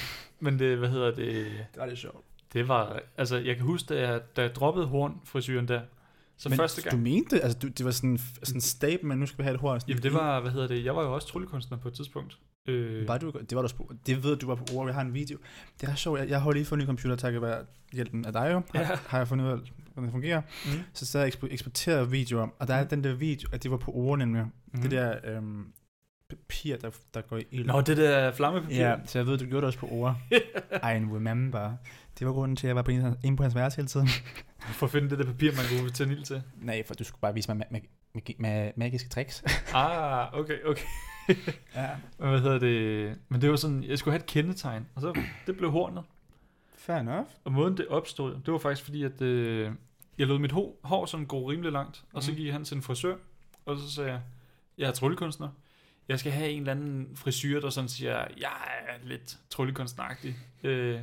men det, hvad hedder det? Det var lidt sjovt. Det var, altså, jeg kan huske, da jeg, da jeg droppede hornfrisyren der, så Men første gang... du mente, altså du, det var sådan sådan statement, men nu skal vi have et hår. Sådan, Jamen det var, hvad hedder det, jeg var jo også tryllekunstner på et tidspunkt. Øh, Var du, det var du på, det ved du var på ord, vi har en video. Det er sjovt, jeg, jeg har lige fået en ny computer, takket være hjælpen af dig jo, har, Ja. har jeg fundet ud af, hvordan det fungerer. mm, Så så jeg eksporteret videoer, og der er den der video, at det var på ord nemlig. mm. Det der øhm, papir, der, der går i ild. Nå, det der flammepapir. Ja, så jeg ved, du gjorde det også på ord. [LAUGHS] I remember. Det var grunden til, at jeg var på inde inde på hans værelse hele tiden. For at finde det der papir, man kunne tænde ild til. Nej, for du skulle bare vise mig ma- ma- magi- ma- magiske tricks. [LAUGHS] Ah, okay, okay. [LAUGHS] ja. Men hvad hedder det? Men det var sådan, jeg skulle have et kendetegn, og så det blev hornet. Fair enough. Og måden det opstod, det var faktisk fordi, at øh, jeg lod mit hår, hår sådan gå rimelig langt, og så Mhm. gik han til en frisør, og så sagde jeg, jeg er tryllekunstner. Jeg skal have en eller anden frisyr, der sådan siger, jeg er lidt tryllekunstneragtig. Øh,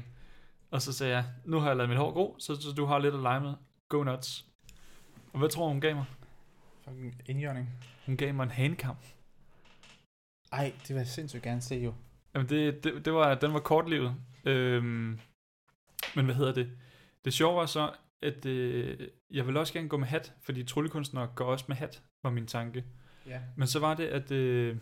og så sagde jeg, nu har jeg lavet mit hår gro, så, så du har lidt at lege med. Go nuts. Og hvad tror hun gav mig? Fucking indjørning. Hun gav mig en hanekam. Ej, det vil jeg sindssygt gerne se jo. Jamen det, det, det var, den var kortlivet. Øhm, men hvad hedder det? Det sjove var så, at øh, jeg ville også gerne gå med hat, fordi tryllekunstnere går også med hat, var min tanke. Ja. Men så var det, at øh,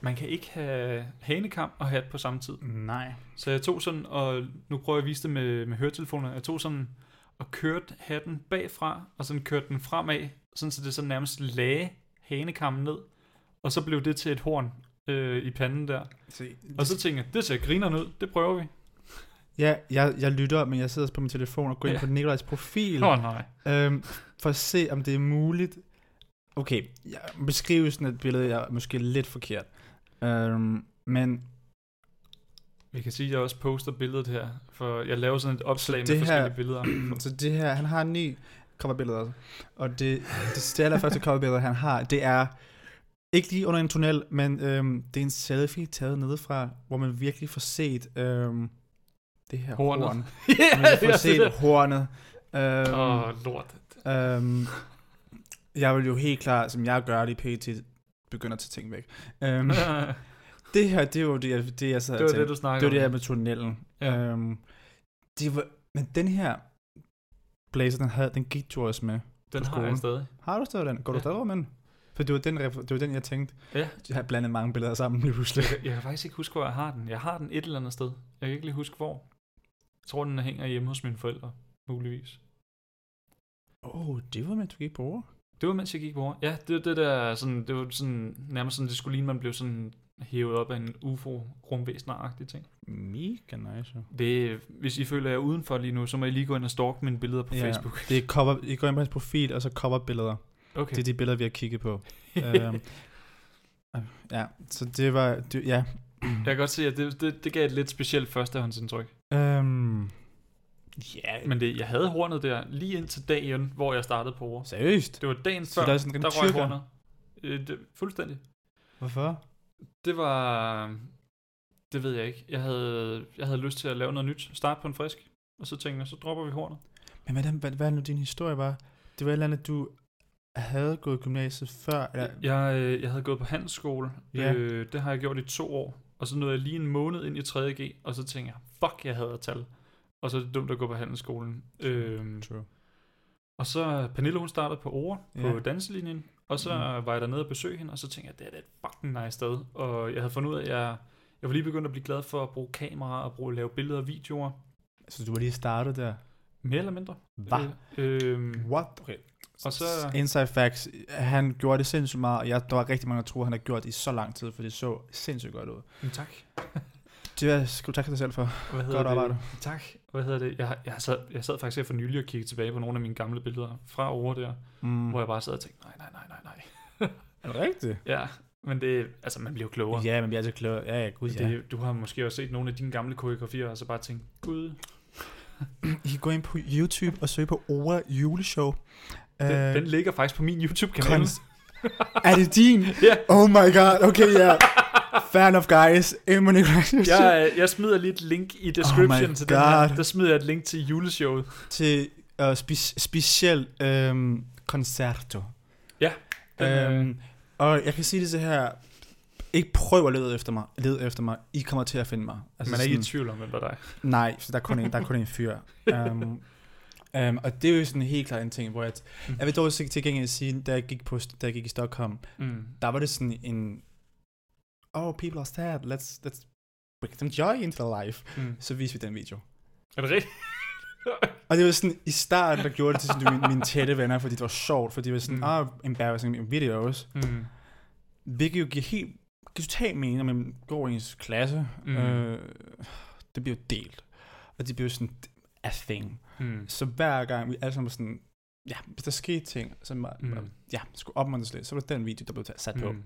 man kan ikke have hanekam og hat på samme tid. Nej. Så jeg tog sådan, og nu prøver jeg at vise det med, med høretelefoner, jeg tog sådan og kørte hatten bagfra, og sådan kørte den fremad, sådan så det så nærmest lagde hanekammen ned, og så blev det til et horn øh, i panden der. Se, Og så tænkte jeg, det ser grinerne ud, det prøver vi. Ja, jeg, jeg lytter, men jeg sidder på min telefon og går ind Ja. på Nikolajs profil. Åh oh, nej. Øhm, for at se, om det er muligt. Okay, ja, beskrivelsen af et billede er måske lidt forkert. Øhm, men Vi kan sige, at jeg også poster billedet her, for jeg laver sådan et opslag med forskellige her- billeder. [CLEARS THROAT] så det her, han har ni coverbilleder. Og det, det, det allerførste coverbillede, han har, det er ikke lige under en tunnel, men øhm, det er en selfie taget nedefra, hvor man virkelig får set øhm, det her Hornet. horn. [LAUGHS] ja, Man set det. hornet. Øhm, Åh, oh, lort. Øhm, jeg vil jo helt klart, som jeg gør det i PT, begynde at tage ting væk. Øhm, [LAUGHS] det her, det jo det, jeg, det jeg sad det var det, du snakkede det var det her om. med tunnelen. Ja. Øhm, det var, men den her blazer, den, havde, den gik du også med. Den har jeg stadig. Har du stadig den? Går du Ja. stadig med den? For det var den, det var den jeg tænkte. Ja. Jeg har blandet mange billeder sammen lige pludselig. Jeg, kan- jeg kan faktisk ikke huske, hvor jeg har den. Jeg har den et eller andet sted. Jeg kan ikke lige huske, hvor. Jeg tror, den hænger hjemme hos mine forældre, muligvis. Åh, oh, det var med, du gik på ord. Det var, mens jeg gik på over. Ja, det, det der, sådan, det var sådan, nærmest sådan, det skulle ligne, man blev sådan hævet op af en ufo rumvæsner ting. Mega nice. Det, hvis I føler jer udenfor lige nu, så må I lige gå ind og stalke mine billeder på Ja, Facebook. Det er cover, I går ind på hans profil, og så coverbilleder. Okay. Det er de billeder, vi har kigget på. [LAUGHS] øhm, ja, så det var, det, ja. Jeg kan godt se, at det, det, det gav et lidt specielt førstehåndsindtryk. Øhm, ja, men det, jeg havde hornet der lige indtil dagen, hvor jeg startede på over. seriøst? Det var dagen Så før, der er sådan der røg tyrker? hornet. Øh, det, fuldstændig. Hvorfor? Det var... Det ved jeg ikke. Jeg havde, jeg havde lyst til at lave noget nyt. Starte på en frisk. Og så tænkte jeg, så dropper vi hornet. Men hvad, hvad er nu din historie var? Det var et eller andet, du havde gået i gymnasiet før? Eller? Jeg, øh, jeg havde gået på handelsskole. Ja. Øh, det har jeg gjort i to år. Og så nåede jeg lige en måned ind i 3.G. Og så tænkte jeg, fuck, jeg havde tal. Og så er det dumt at gå på handelsskolen. Øh, True. og så Pernille, hun startede på Ore på Ja. danselinjen. Og så Mhm. var jeg dernede og besøge hende, og så tænkte jeg, det er da et fucking nice sted. Og jeg havde fundet ud af, at jeg, jeg var lige begyndt at blive glad for at bruge kamera og bruge, lave billeder og videoer. Så du var lige startet der? Mere eller mindre. Hvad? Øh, øh, What? Okay. Og så... Inside facts, han gjorde det sindssygt meget, og jeg, der var rigtig mange, der troede, han havde gjort det i så lang tid, for det så sindssygt godt ud. Mm, tak. [LAUGHS] Det skal du takke dig selv for. Hvad hedder Godt det? arbejde. Tak. Hvad hedder det? Jeg, jeg, sad, jeg sad faktisk her for nylig og kiggede tilbage på nogle af mine gamle billeder fra over der, Mm. hvor jeg bare sad og tænkte, nej, nej, nej, nej, nej. [LAUGHS] Er det rigtigt? Ja, men det, altså man bliver jo klogere. Ja, men vi er altid klogere. Ja, ja, gud ja. Det, du har måske også set nogle af dine gamle koreografier, og så bare tænkt, gud, [CLEARS THROAT] I kan gå ind på YouTube og søge på Ora juleshow. Den, Øh, den ligger faktisk på min YouTube-kanal. Er det din? [LAUGHS] Ja. Oh my god, okay, ja. Yeah. Fair enough, guys. Emma. Jeg, jeg smider lige et link i description Oh til den her. God. Der smider jeg et link til juleshowet. Til uh, spe- speciel um, concerto. Ja. Øh, Um, og jeg kan sige det så her. Ikke prøv at lede efter mig. Led efter mig. I kommer til at finde mig. man er ikke i tvivl om, hvem der er dig. Nej, så der er kun en, der er kun en fyr. Um, [LAUGHS] um, og det er jo sådan helt klart en ting, hvor jeg, Mm. jeg vil dog til gengæld sige, da jeg gik, på, da jeg gik i Stockholm, Mm. der var det sådan en, oh, people are sad, let's, let's bring some joy into their life. Mm. Så viste vi den video. Er det rigtigt? [LAUGHS] Og det var sådan, i starten, der gjorde det til sådan, mine, mine tætte venner, fordi det var sjovt, fordi det var sådan, Mm. mm. oh, embarrassing videos. Mm. Hvilket jo giver helt, giver totalt mening, når man går i ens klasse. Mm. Øh, det bliver jo delt. Og det bliver sådan a thing. Mm. Så hver gang vi alle sammen var sådan, ja, hvis der skete ting, som var, Mm. ja, skulle opmuntres lidt, så var det den video, der blev sat på. Mm.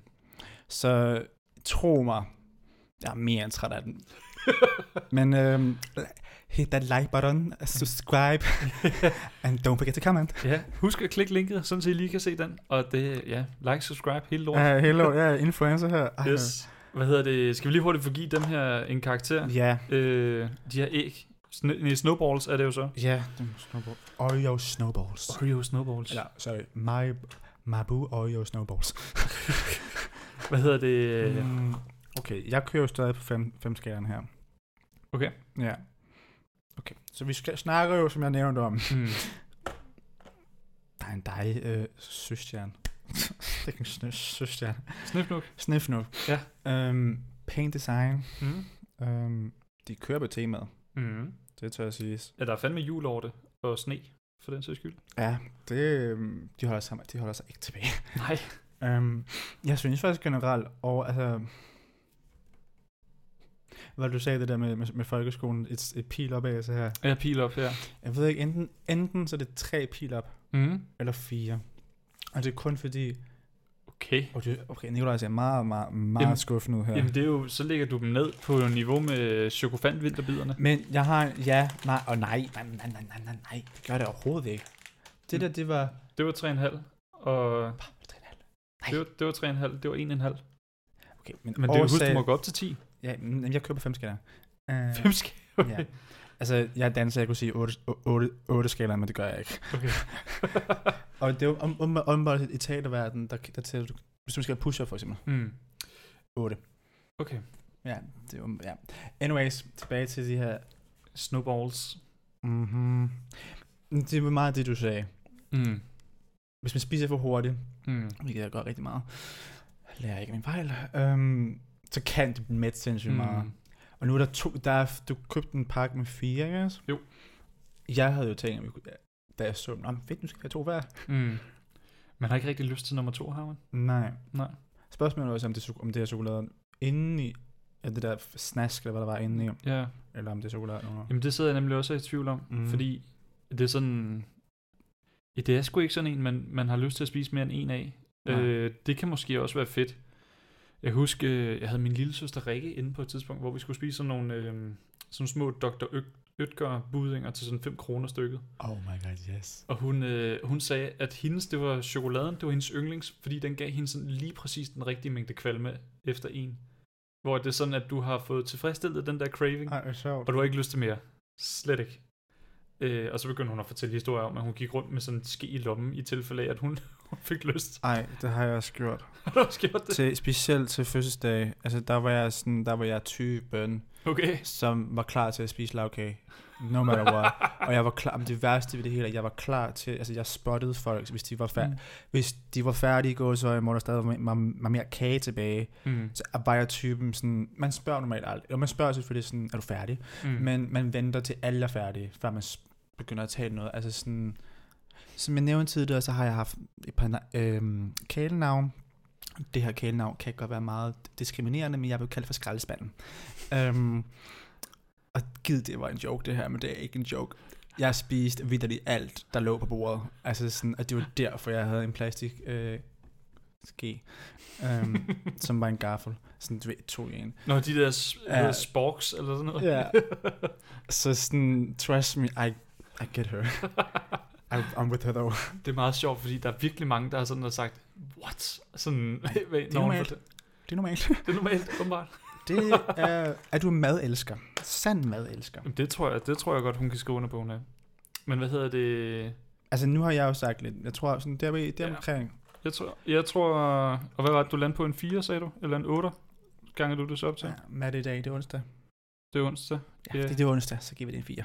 Så tro mig, jeg er mere end træt af den. [LAUGHS] Men øhm, hit that like button, subscribe, [LAUGHS] and don't forget to comment. Ja, husk at klikke linket, sådan så I lige kan se den. Og det, ja, like, subscribe, hele lort. Uh, hello, jeg er influencer her. Ej, Yes. Hvad hedder det? Skal vi lige hurtigt få give dem her en karakter? Ja, Øh, de her æg. Sn- nej, snowballs er det jo så. ja, den snowball. Oreo snowballs. Oreo snowballs. Eller, sorry, my, Mabu Oreo snowballs. [LAUGHS] Hvad hedder det? Mm. Okay, jeg kører jo stadig på 5 fem skalaen her. Okay. Ja. Okay, så vi skal snakke jo, som jeg nævnte om. Mm. Der er en dejlig øh, søstjerne. [LAUGHS] det er en snø- søstjerne. Sniff nu. Sniff nu. Ja. Øhm, paint design. Mm. Øhm, de kører på temaet. Mm. Det tør jeg sige. Ja, der er fandme jul over det. Og sne, for den sags skyld. Ja, det, øhm, de, holder sig, de holder sig ikke tilbage. [LAUGHS] Nej. Øhm, jeg synes faktisk generelt, og altså... Hvad du sagde det der med, med, med folkeskolen, et, et pil opad, så her. Ja, pil op her. Jeg ved ikke, enten, enten så er det tre pil op, Mm. eller fire. Og det er kun fordi, Okay. okay, okay Nikolaj ser meget, meget, meget Jamen- skuffende ud her. Jamen det er jo, så lægger du dem ned på niveau med chokofant vinterbiderne. Men jeg har, ja, nej, og nej, nej, nej, nej, nej, nej, nej, det gør det overhovedet ikke. Det der, det var, Det var 3,5. Og Nej. det var, det var 3,5. Det var 1,5. okay, men, Men det er jo husk, du må gå op til 10. Ja, men jeg køber fem skalaer. Uh, 5 skal. Okay. ja. Altså, jeg er danser, jeg kunne sige 8, 8, 8 skalaer, men det gør jeg ikke. okay. [LAUGHS] Og det er jo om, om, om, om i teaterverdenen, der, der tæller du, hvis du skal have push for eksempel, Mm. 8. Okay. Ja, det er jo, ja. Anyways, tilbage til de her, Snowballs. mhm. Det var meget det, du sagde. Mm. Hvis man spiser for hurtigt, Mm. hvilket jeg gør rigtig meget, lærer jeg ikke min fejl, øhm, så kan det blive mæt sindssygt meget. Og nu er der to, der er, du købte en pakke med fire, ikke også? Jo. Jeg havde jo tænkt, at vi kunne, da jeg så, men fedt, nu skal vi have to hver. Mm. Man har ikke rigtig lyst til nummer to, har man? Nej. Nej. Spørgsmålet er også, om det, om det er chokolade inde i, ja, det der snask, eller hvad der var inde i, Ja. eller om det er chokolade under. Jamen det sidder jeg nemlig også i tvivl om. Mm. Fordi det er sådan... Det er sgu ikke sådan en, man, man har lyst til at spise mere end en af. Nej. Øh, det kan måske også være fedt. Jeg husker, jeg havde min lille søster Rikke inde på et tidspunkt, hvor vi skulle spise sådan nogle, øh, sådan små Dr. Øtger budinger til sådan 5 kroner stykket. Oh my god, yes. Og hun, øh, hun sagde, at hendes, det var chokoladen, det var hendes yndlings, fordi den gav hende sådan lige præcis den rigtige mængde kvalme efter en. Hvor det er sådan, at du har fået tilfredsstillet den der craving, Ej, sjovt. og du har ikke lyst til mere. Slet ikke. Øh, og så begyndte hun at fortælle historier om, at hun gik rundt med sådan en ske i lommen, i tilfælde af, at hun [LAUGHS] fik lyst. Ej, det har jeg også gjort. [LAUGHS] Har du også gjort det? Til, specielt til fødselsdag, altså der var jeg sådan, der var jeg typen, Okay. som var klar til at spise lavkage. No matter what. [LAUGHS] og jeg var klar, men det værste ved det hele, at jeg var klar til, altså jeg spottede folk, hvis de var, fær- Mm. hvis de var færdige i går, så må der stadig være, var, var mere kage tilbage. Mm. Så var jeg typen sådan, man spørger normalt aldrig, og man spørger selvfølgelig sådan, er du færdig? Mm. Men man venter til alle er færdige, før man begynder at tale noget. Altså sådan, som jeg nævnte tidligere, så har jeg haft et par øhm, kælenavn. Det her kælenavn kan godt være meget diskriminerende, men jeg vil kalde det for skraldespanden. øhm, og gid, det var en joke det her, men det er ikke en joke. Jeg spiste vidderligt alt, der lå på bordet. Altså sådan, at det var derfor, jeg havde en plastik øh, ske, øhm, [LAUGHS] som var en gaffel. Sådan, du ved, to i en. Nå, de der Ja. ja. sporks eller sådan noget. Ja. [LAUGHS] Så sådan, trust me, I, I get her. [LAUGHS] I'm, I'm with her though. Det er meget sjovt, fordi der er virkelig mange, der har sådan har sagt, what? Sådan, [LAUGHS] hvad, er normalt. Det er normalt. Det er normalt, åbenbart. Det er, er du en madelsker. Sand madelsker. Jamen, Det tror, jeg, det tror jeg godt, hun kan skrive under på, hun er. Men hvad hedder det? Altså nu har jeg jo sagt lidt. Jeg tror sådan, der, der Ja. omkring. Jeg tror, jeg tror, og hvad var det, du landede på en 4, sagde du? Eller en 8? Ganger du det så op til? Ja, mad i dag, det er onsdag. Det er onsdag. Ja, fordi det er onsdag, så giver vi det en 4.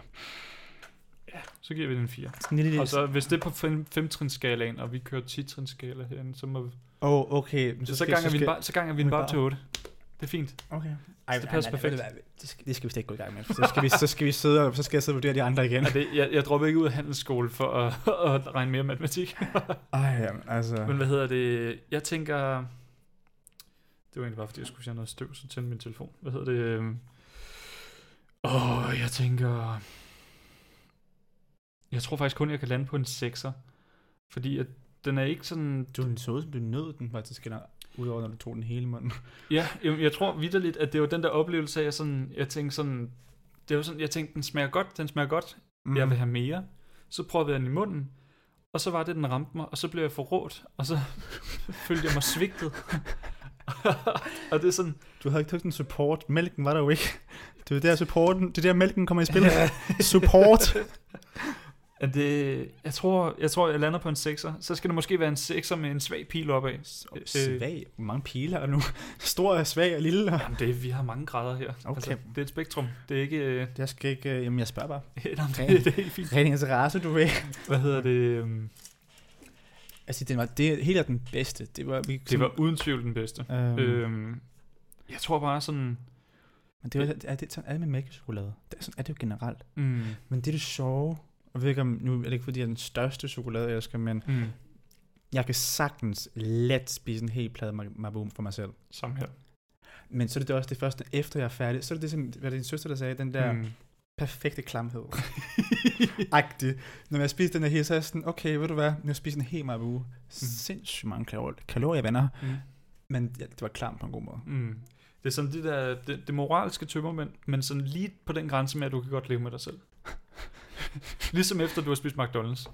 Så giver vi det en 4. Sådan en lille... Og så hvis det er på 5 femtrinsskalaen, og vi kører 10-trinsskala herinde, så må vi... Åh, oh, okay. Men Så, så, skal- ganger vi skal- en bare, så ganger vi en vi bare til 8. Det er fint. Okay. Ej, det passer perfekt. ved du hvad, Det skal, det skal vi slet ikke gå i gang med. Så skal vi, så skal vi sidde og, så skal jeg sidde og vurdere de andre igen. Er det, jeg, jeg dropper ikke ud af handelsskole for at, [LAUGHS] at regne mere matematik. [LAUGHS] Ej, jamen, altså... Men hvad hedder det? Jeg tænker... Det var egentlig bare, fordi jeg skulle sige noget støv, så tændte min telefon. Hvad hedder det? øhm, Åh, jeg tænker... Jeg tror faktisk kun, jeg kan lande på en 6'er. Fordi at den er ikke sådan... Du så ud, som du nød den faktisk, eller udover når du tog den hele munden. Ja, jeg, jeg tror vidderligt, at det var den der oplevelse at sådan, jeg tænkte sådan... Det var sådan, jeg tænkte, den smager godt, den smager godt. Mm. Jeg vil have mere. Så prøvede jeg den i munden. Og så var det, den ramte mig, og så blev jeg forrådt, og så [LAUGHS] følte jeg mig svigtet. [LAUGHS] og det er sådan, Du havde ikke taget den support. Mælken var der jo ikke. Det er der supporten, det er der mælken kommer i spil. [LAUGHS] support. At det, jeg tror, jeg tror, jeg lander på en 6'er. Så skal det måske være en 6'er med en svag pil opad. Øh, Svag. Hvor mange piler er nu? [LAUGHS] Stor, svag og lille. Jamen, det, vi har mange grader her. Okay. Altså, det er et spektrum. Det er ikke... Øh, Jeg skal ikke... øh, Jamen, jeg spørger bare. [LAUGHS] nej, det, det er helt fint. Ren interesse, du ved. Hvad hedder det? øhm, Altså, det var det helt er den bedste. Det var, vi, Det var uden tvivl den bedste. Øhm, Øhm, jeg tror bare sådan... men det, var, er det sådan er det med mælkechokolade. Det er, sådan er det jo generelt. Mm, Men det er det sjove. Og jeg ved ikke om, nu er det ikke fordi, jeg er den største chokoladeelsker, men mm, jeg kan sagtens let spise en hel plade ma- Mabum for mig selv. samme her. Men så er det også det første, efter jeg er færdig, så er det det, som, hvad din søster, der sagde, den der mm. Mm. perfekte klamhed. [LAUGHS] Agtig. Når jeg spiser den her hele, så er jeg sådan, okay, ved du hvad, nu spiser en hel Mabu. Sindssygt mange kalorier, kalorier venner. Mm. Men ja, det var klam på en god måde. Mm. Det er sådan det der, det, det moralske tømmermænd, men sådan lige på den grænse med, at du kan godt leve med dig selv. [LAUGHS] ligesom efter du har spist McDonald's.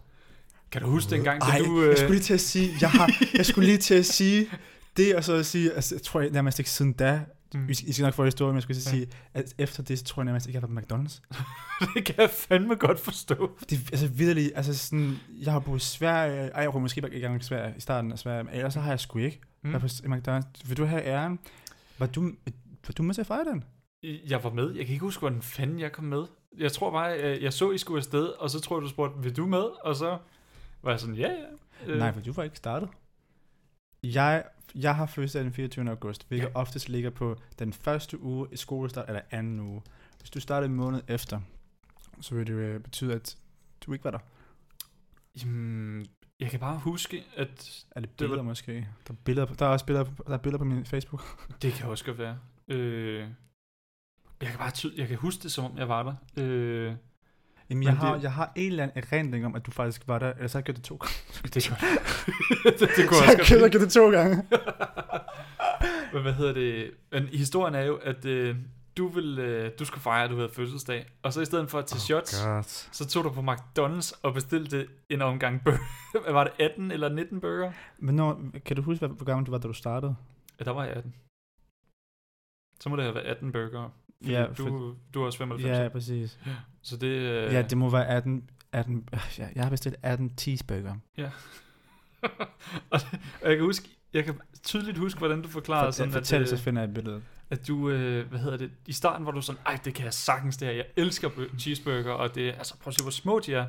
Kan du huske dengang, da Ej, du... øh, jeg skulle lige til at sige, jeg, har, jeg skulle lige til at sige det, og så at sige, altså, jeg tror jeg nærmest ikke siden da, mm, I, skal nok få historien, men jeg skulle lige Ja. sige, at efter det, så tror jeg nærmest ikke, jeg har været på McDonald's. [LAUGHS] det kan jeg fandme godt forstå. Det er altså vidderligt, altså sådan, jeg har boet i Sverige, ej, jeg var måske ikke engang i Sverige, i starten af Sverige, men ellers så har jeg sgu ikke Mm. været på McDonald's. Vil du have æren? Var du, var du med til at fejre den? Jeg var med. Jeg kan ikke huske, hvordan fanden jeg kom med. Jeg tror bare, jeg, jeg så, I skulle afsted, og så tror jeg, du spurgte, vil du med? Og så var jeg sådan, ja, ja. Øh, Nej, for du var ikke startet. Jeg, jeg har fødselsdag den 24. august, hvilket Ja. oftest ligger på den første uge i skolestart, eller anden uge. Hvis du starter en måned efter, så vil det øh, betyde, at du ikke var der. Jamen, jeg kan bare huske, at Er det Det billeder var- måske? Der er, billeder på, der er også billeder på, der er billeder på min Facebook. det kan også godt være. Øh, jeg kan bare ty- jeg kan huske det, som om jeg var der. Øh, Jamen, jeg Men har, det- jeg har en eller anden erindring om, at du faktisk var der, ellers har jeg gjort det to gange. [LAUGHS] det, kunne, [LAUGHS] det, det kunne Så også jeg godt være. gjort det to gange. [LAUGHS] Men hvad hedder det? Men historien er jo, at øh, du, vil, øh, du skulle fejre, at du havde fødselsdag. Og så i stedet for at tage oh, shots, God. så tog du på McDonald's og bestilte en omgang burger. Var det, 18 eller 19 burger? Men når, kan du huske, hvor gammel du var, da du startede? Ja, der var jeg 18. Så må det have været 18 burger. Ja, du, du er også 95. Ja, præcis. Så det... Øh, Ja, det må være 18, 18 øh, ja, jeg har bestilt 18 cheeseburger. [LAUGHS] og, og jeg kan huske, jeg kan tydeligt huske, hvordan du forklarede For, sådan, fortæl, at, så øh, finder jeg billedet. at du, øh, hvad hedder det, i starten var du sådan, ej, det kan jeg sagtens det her, jeg elsker cheeseburger, og det, altså prøv at se, hvor små de er.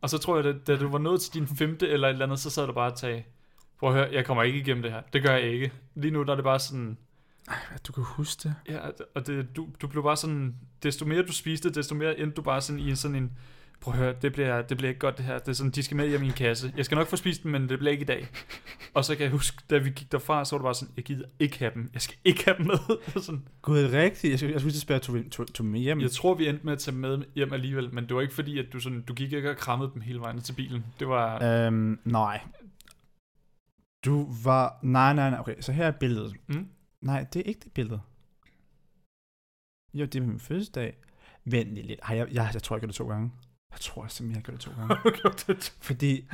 Og så tror jeg, at da du var nået til din femte eller et eller andet, så sad du bare og sagde, prøv at høre, jeg kommer ikke igennem det her, det gør jeg ikke. Lige nu der er det bare sådan, Ej, du kan huske det. ja, og det, du, du blev bare sådan, desto mere du spiste, desto mere endte du bare sådan i en sådan en, prøv at høre, det bliver, det bliver ikke godt det her, det er sådan, de skal med hjem i en kasse. Jeg skal nok få spist dem, men det bliver ikke i dag. Og så kan jeg huske, da vi gik derfra, så var det bare sådan, jeg gider ikke have dem, jeg skal ikke have dem med. [LAUGHS] sådan, Gud, er det rigtigt? Jeg skulle, jeg skulle at spørge, tog, tog, tog med hjem? Jeg tror, vi endte med at tage med hjem alligevel, men det var ikke fordi, at du, sådan, du gik ikke og krammede dem hele vejen til bilen. Det var... Øhm, nej. Du var... Nej, nej, nej. Okay, så her er billedet. Mm? Nej, det er ikke det billede. Jo, det er min fødselsdag. Vent lige lidt. Har jeg, jeg, jeg tror, jeg gjorde det to gange. Jeg tror simpelthen, jeg gjort det to gange. [LAUGHS] Har du gjort det? Fordi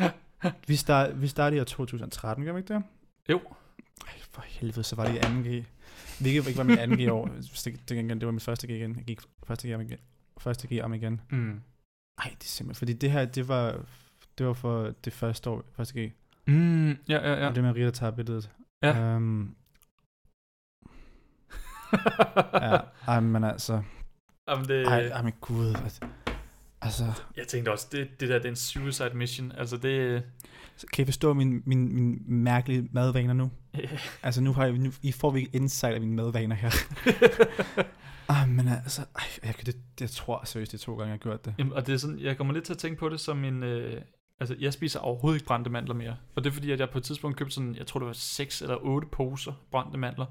vi, start, vi startede i år 2013, gør vi ikke det? Jo. Ej, for helvede, så var det i 2G. Hvilket ikke var min 2G år. Det, det, det, var min første G igen. Jeg gik første G om igen. Første G om igen. Mm. Ej, det er simpelthen, fordi det her, det var, det var for det første år, første G. Mm, ja, ja, Ja. ja. Og det med Rita tager billedet. Ja. Um, ja, ej, men altså, Jamen, det, ej, ej, men gud, altså, altså, jeg tænkte også, det, det der, det er en suicide mission. Altså, det... så kan I forstå min, min, min mærkelige madvaner nu? Altså, nu, har I, nu I får vi insight af mine madvaner her. [LAUGHS] Ej, men altså, ej, jeg, det, jeg tror seriøst, det er to gange, jeg har gjort det. Jamen, og det er sådan, jeg kommer lidt til at tænke på det som en... Øh, altså, jeg spiser overhovedet ikke brændte mandler mere. Og det er fordi, at jeg på et tidspunkt købte sådan, jeg tror det var 6 eller 8 poser brændte mandler.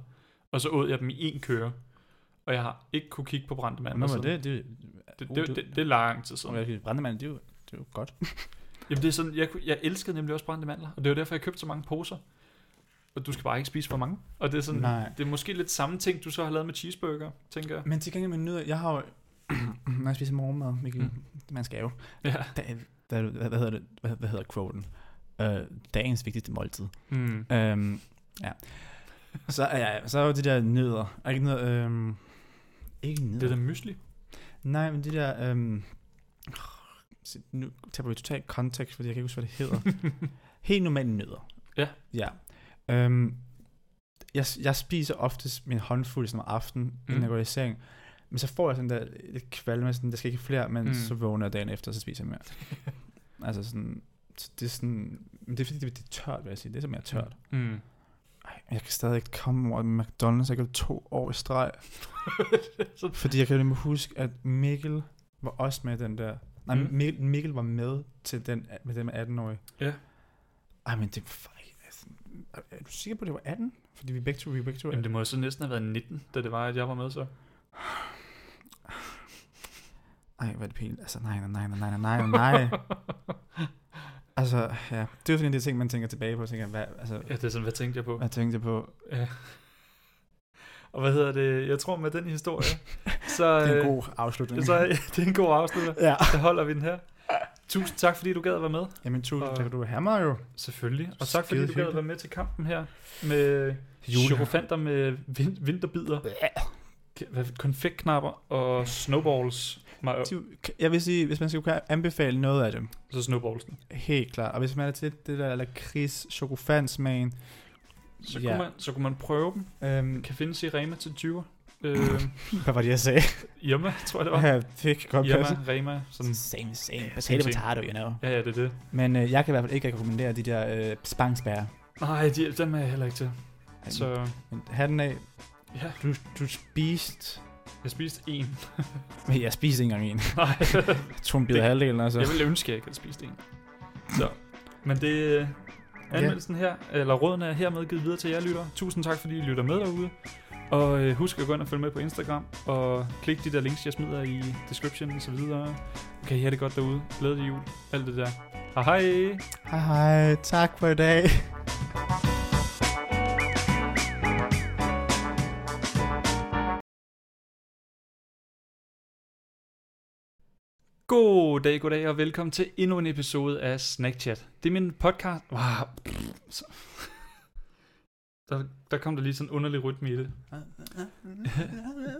Og så åd jeg dem i en køre. Og jeg har ikke kunne kigge på brændte mandler. Nå, men det, det, det, det, det, det, det er lang tid siden. det, brændemand, det er jo, det er jo godt. [LAUGHS] Jamen det er sådan, jeg, jeg elskede nemlig også brændte mandler. Og det var derfor, jeg købte så mange poser. Og du skal bare ikke spise for mange. Og det er sådan, Nej. det er måske lidt samme ting, du så har lavet med cheeseburger, tænker jeg. Men til gengæld med nødder, jeg har jo, [CLEARS THROAT] når jeg spiser morgenmad, Mikkel, Mm. man skal jo, Ja. Da, hvad, hvad, hvad hedder det, hvad, hvad hedder quoten? Øh, dagens vigtigste måltid. Mm. Øhm, ja. Så, ja, så er jo de der nødder. Er Ikke nødder, øhm, ikke nødder. Det er da mysli. Nej, men de der, øhm, nu tager vi totalt kontekst, fordi jeg kan ikke huske, hvad det hedder. [LAUGHS] Helt normale nødder. Ja. Ja. Øhm, jeg, jeg spiser oftest min håndfuld sådan om aftenen, mm. inden jeg går i seng. Men så får jeg sådan der lidt kvalme, sådan, der skal ikke flere, men mm. så vågner jeg dagen efter, og så spiser jeg mere. [LAUGHS] altså sådan, så det er sådan, men det er fordi, det, det er tørt, vil jeg sige. Det er så mere tørt. Mm. Jeg kan stadig ikke komme over McDonald's. Jeg kan to år i streg. [LAUGHS] Fordi jeg kan nemlig huske, at Mikkel var også med den der. Nej, Mm. Mikkel, Mikkel var med til den med den med 18-årige. Ja. Ej, men det var altså, er du sikker på, at det var 18? Fordi vi begge to, vi begge to jamen, det må jo så næsten have været 19, da det var, at jeg var med så. Ej, hvad er det pænt. Altså, nej, nej, nej, nej, nej, nej. [LAUGHS] altså, ja. Det er jo sådan en af de ting, man tænker tilbage på. Tænker, hvad, altså, Ja, det er sådan, hvad tænkte jeg på? hvad tænkte jeg på? Ja. Og hvad hedder det? Jeg tror med den historie, [LAUGHS] så, Det er en øh, god afslutning. så det er en god afslutter. ja. Så holder vi den her. Tusind tak, fordi du gad at være med. Jamen, tusind Og- tak, du have mig jo. Selvfølgelig. Og tak, fordi du gad at være med til kampen her med Jule. chokofanter med vin- vinterbider, konfektknapper og snowballs. Ma- Du- Jeg vil sige, hvis man skal kunne anbefale noget af dem, Så snowballsen. helt klart. Og hvis man er til det der lakrids chokofansmagen, Så, Ja. kunne man, så kunne man prøve dem. øhm, Kan findes i Rema til 20. Øh, [LAUGHS] hvad var det, jeg sagde? Irma, tror jeg det var. Ja, det kan godt Irma, passe. Rema. Sådan. Same, same. same, Potato, potato, you know. Ja, ja, det er det. Men øh, jeg kan i hvert fald ikke rekommendere de der øh, spangsbær. Nej, de, dem er jeg heller ikke til. Så. Så Men hatten af, ja, du, du spiste... jeg spiste en. [LAUGHS] Men jeg spiste ikke engang en. Nej, Jeg tog en bid af halvdelen, altså. jeg ville ønske, at jeg ikke havde spist en. Så. Men det øh, anmeldelsen her, eller rådene er hermed givet videre til jer lytter. Tusind tak, fordi I lytter med derude. Og øh, husk at gå ind og følge med på Instagram, og klik de der links, jeg smider i description og så videre. Okay, have det godt derude. Glædelig jul. Alt det der. Hej hej. Hej hej, tak for i dag. God dag, god dag og velkommen til endnu en episode af Snack Chat. Det er min podcast. Wow. Der, der kom der lige sådan en underlig rytme i det.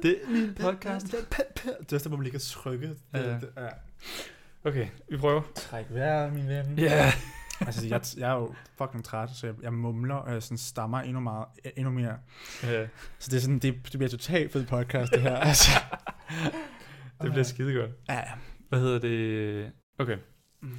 Det er min podcast. Det er også hvor man ligger trykke. Ja. Okay, vi prøver. Træk vejret, min ven. Ja. Yeah. Altså, jeg, jeg er jo fucking træt, så jeg, jeg mumler, og jeg sådan stammer endnu, meget, endnu mere. ja. Så det er sådan, det, det bliver totalt fed podcast, det her. Altså. Det bliver skide godt. Ja, hvad hedder det? Okay. Mm.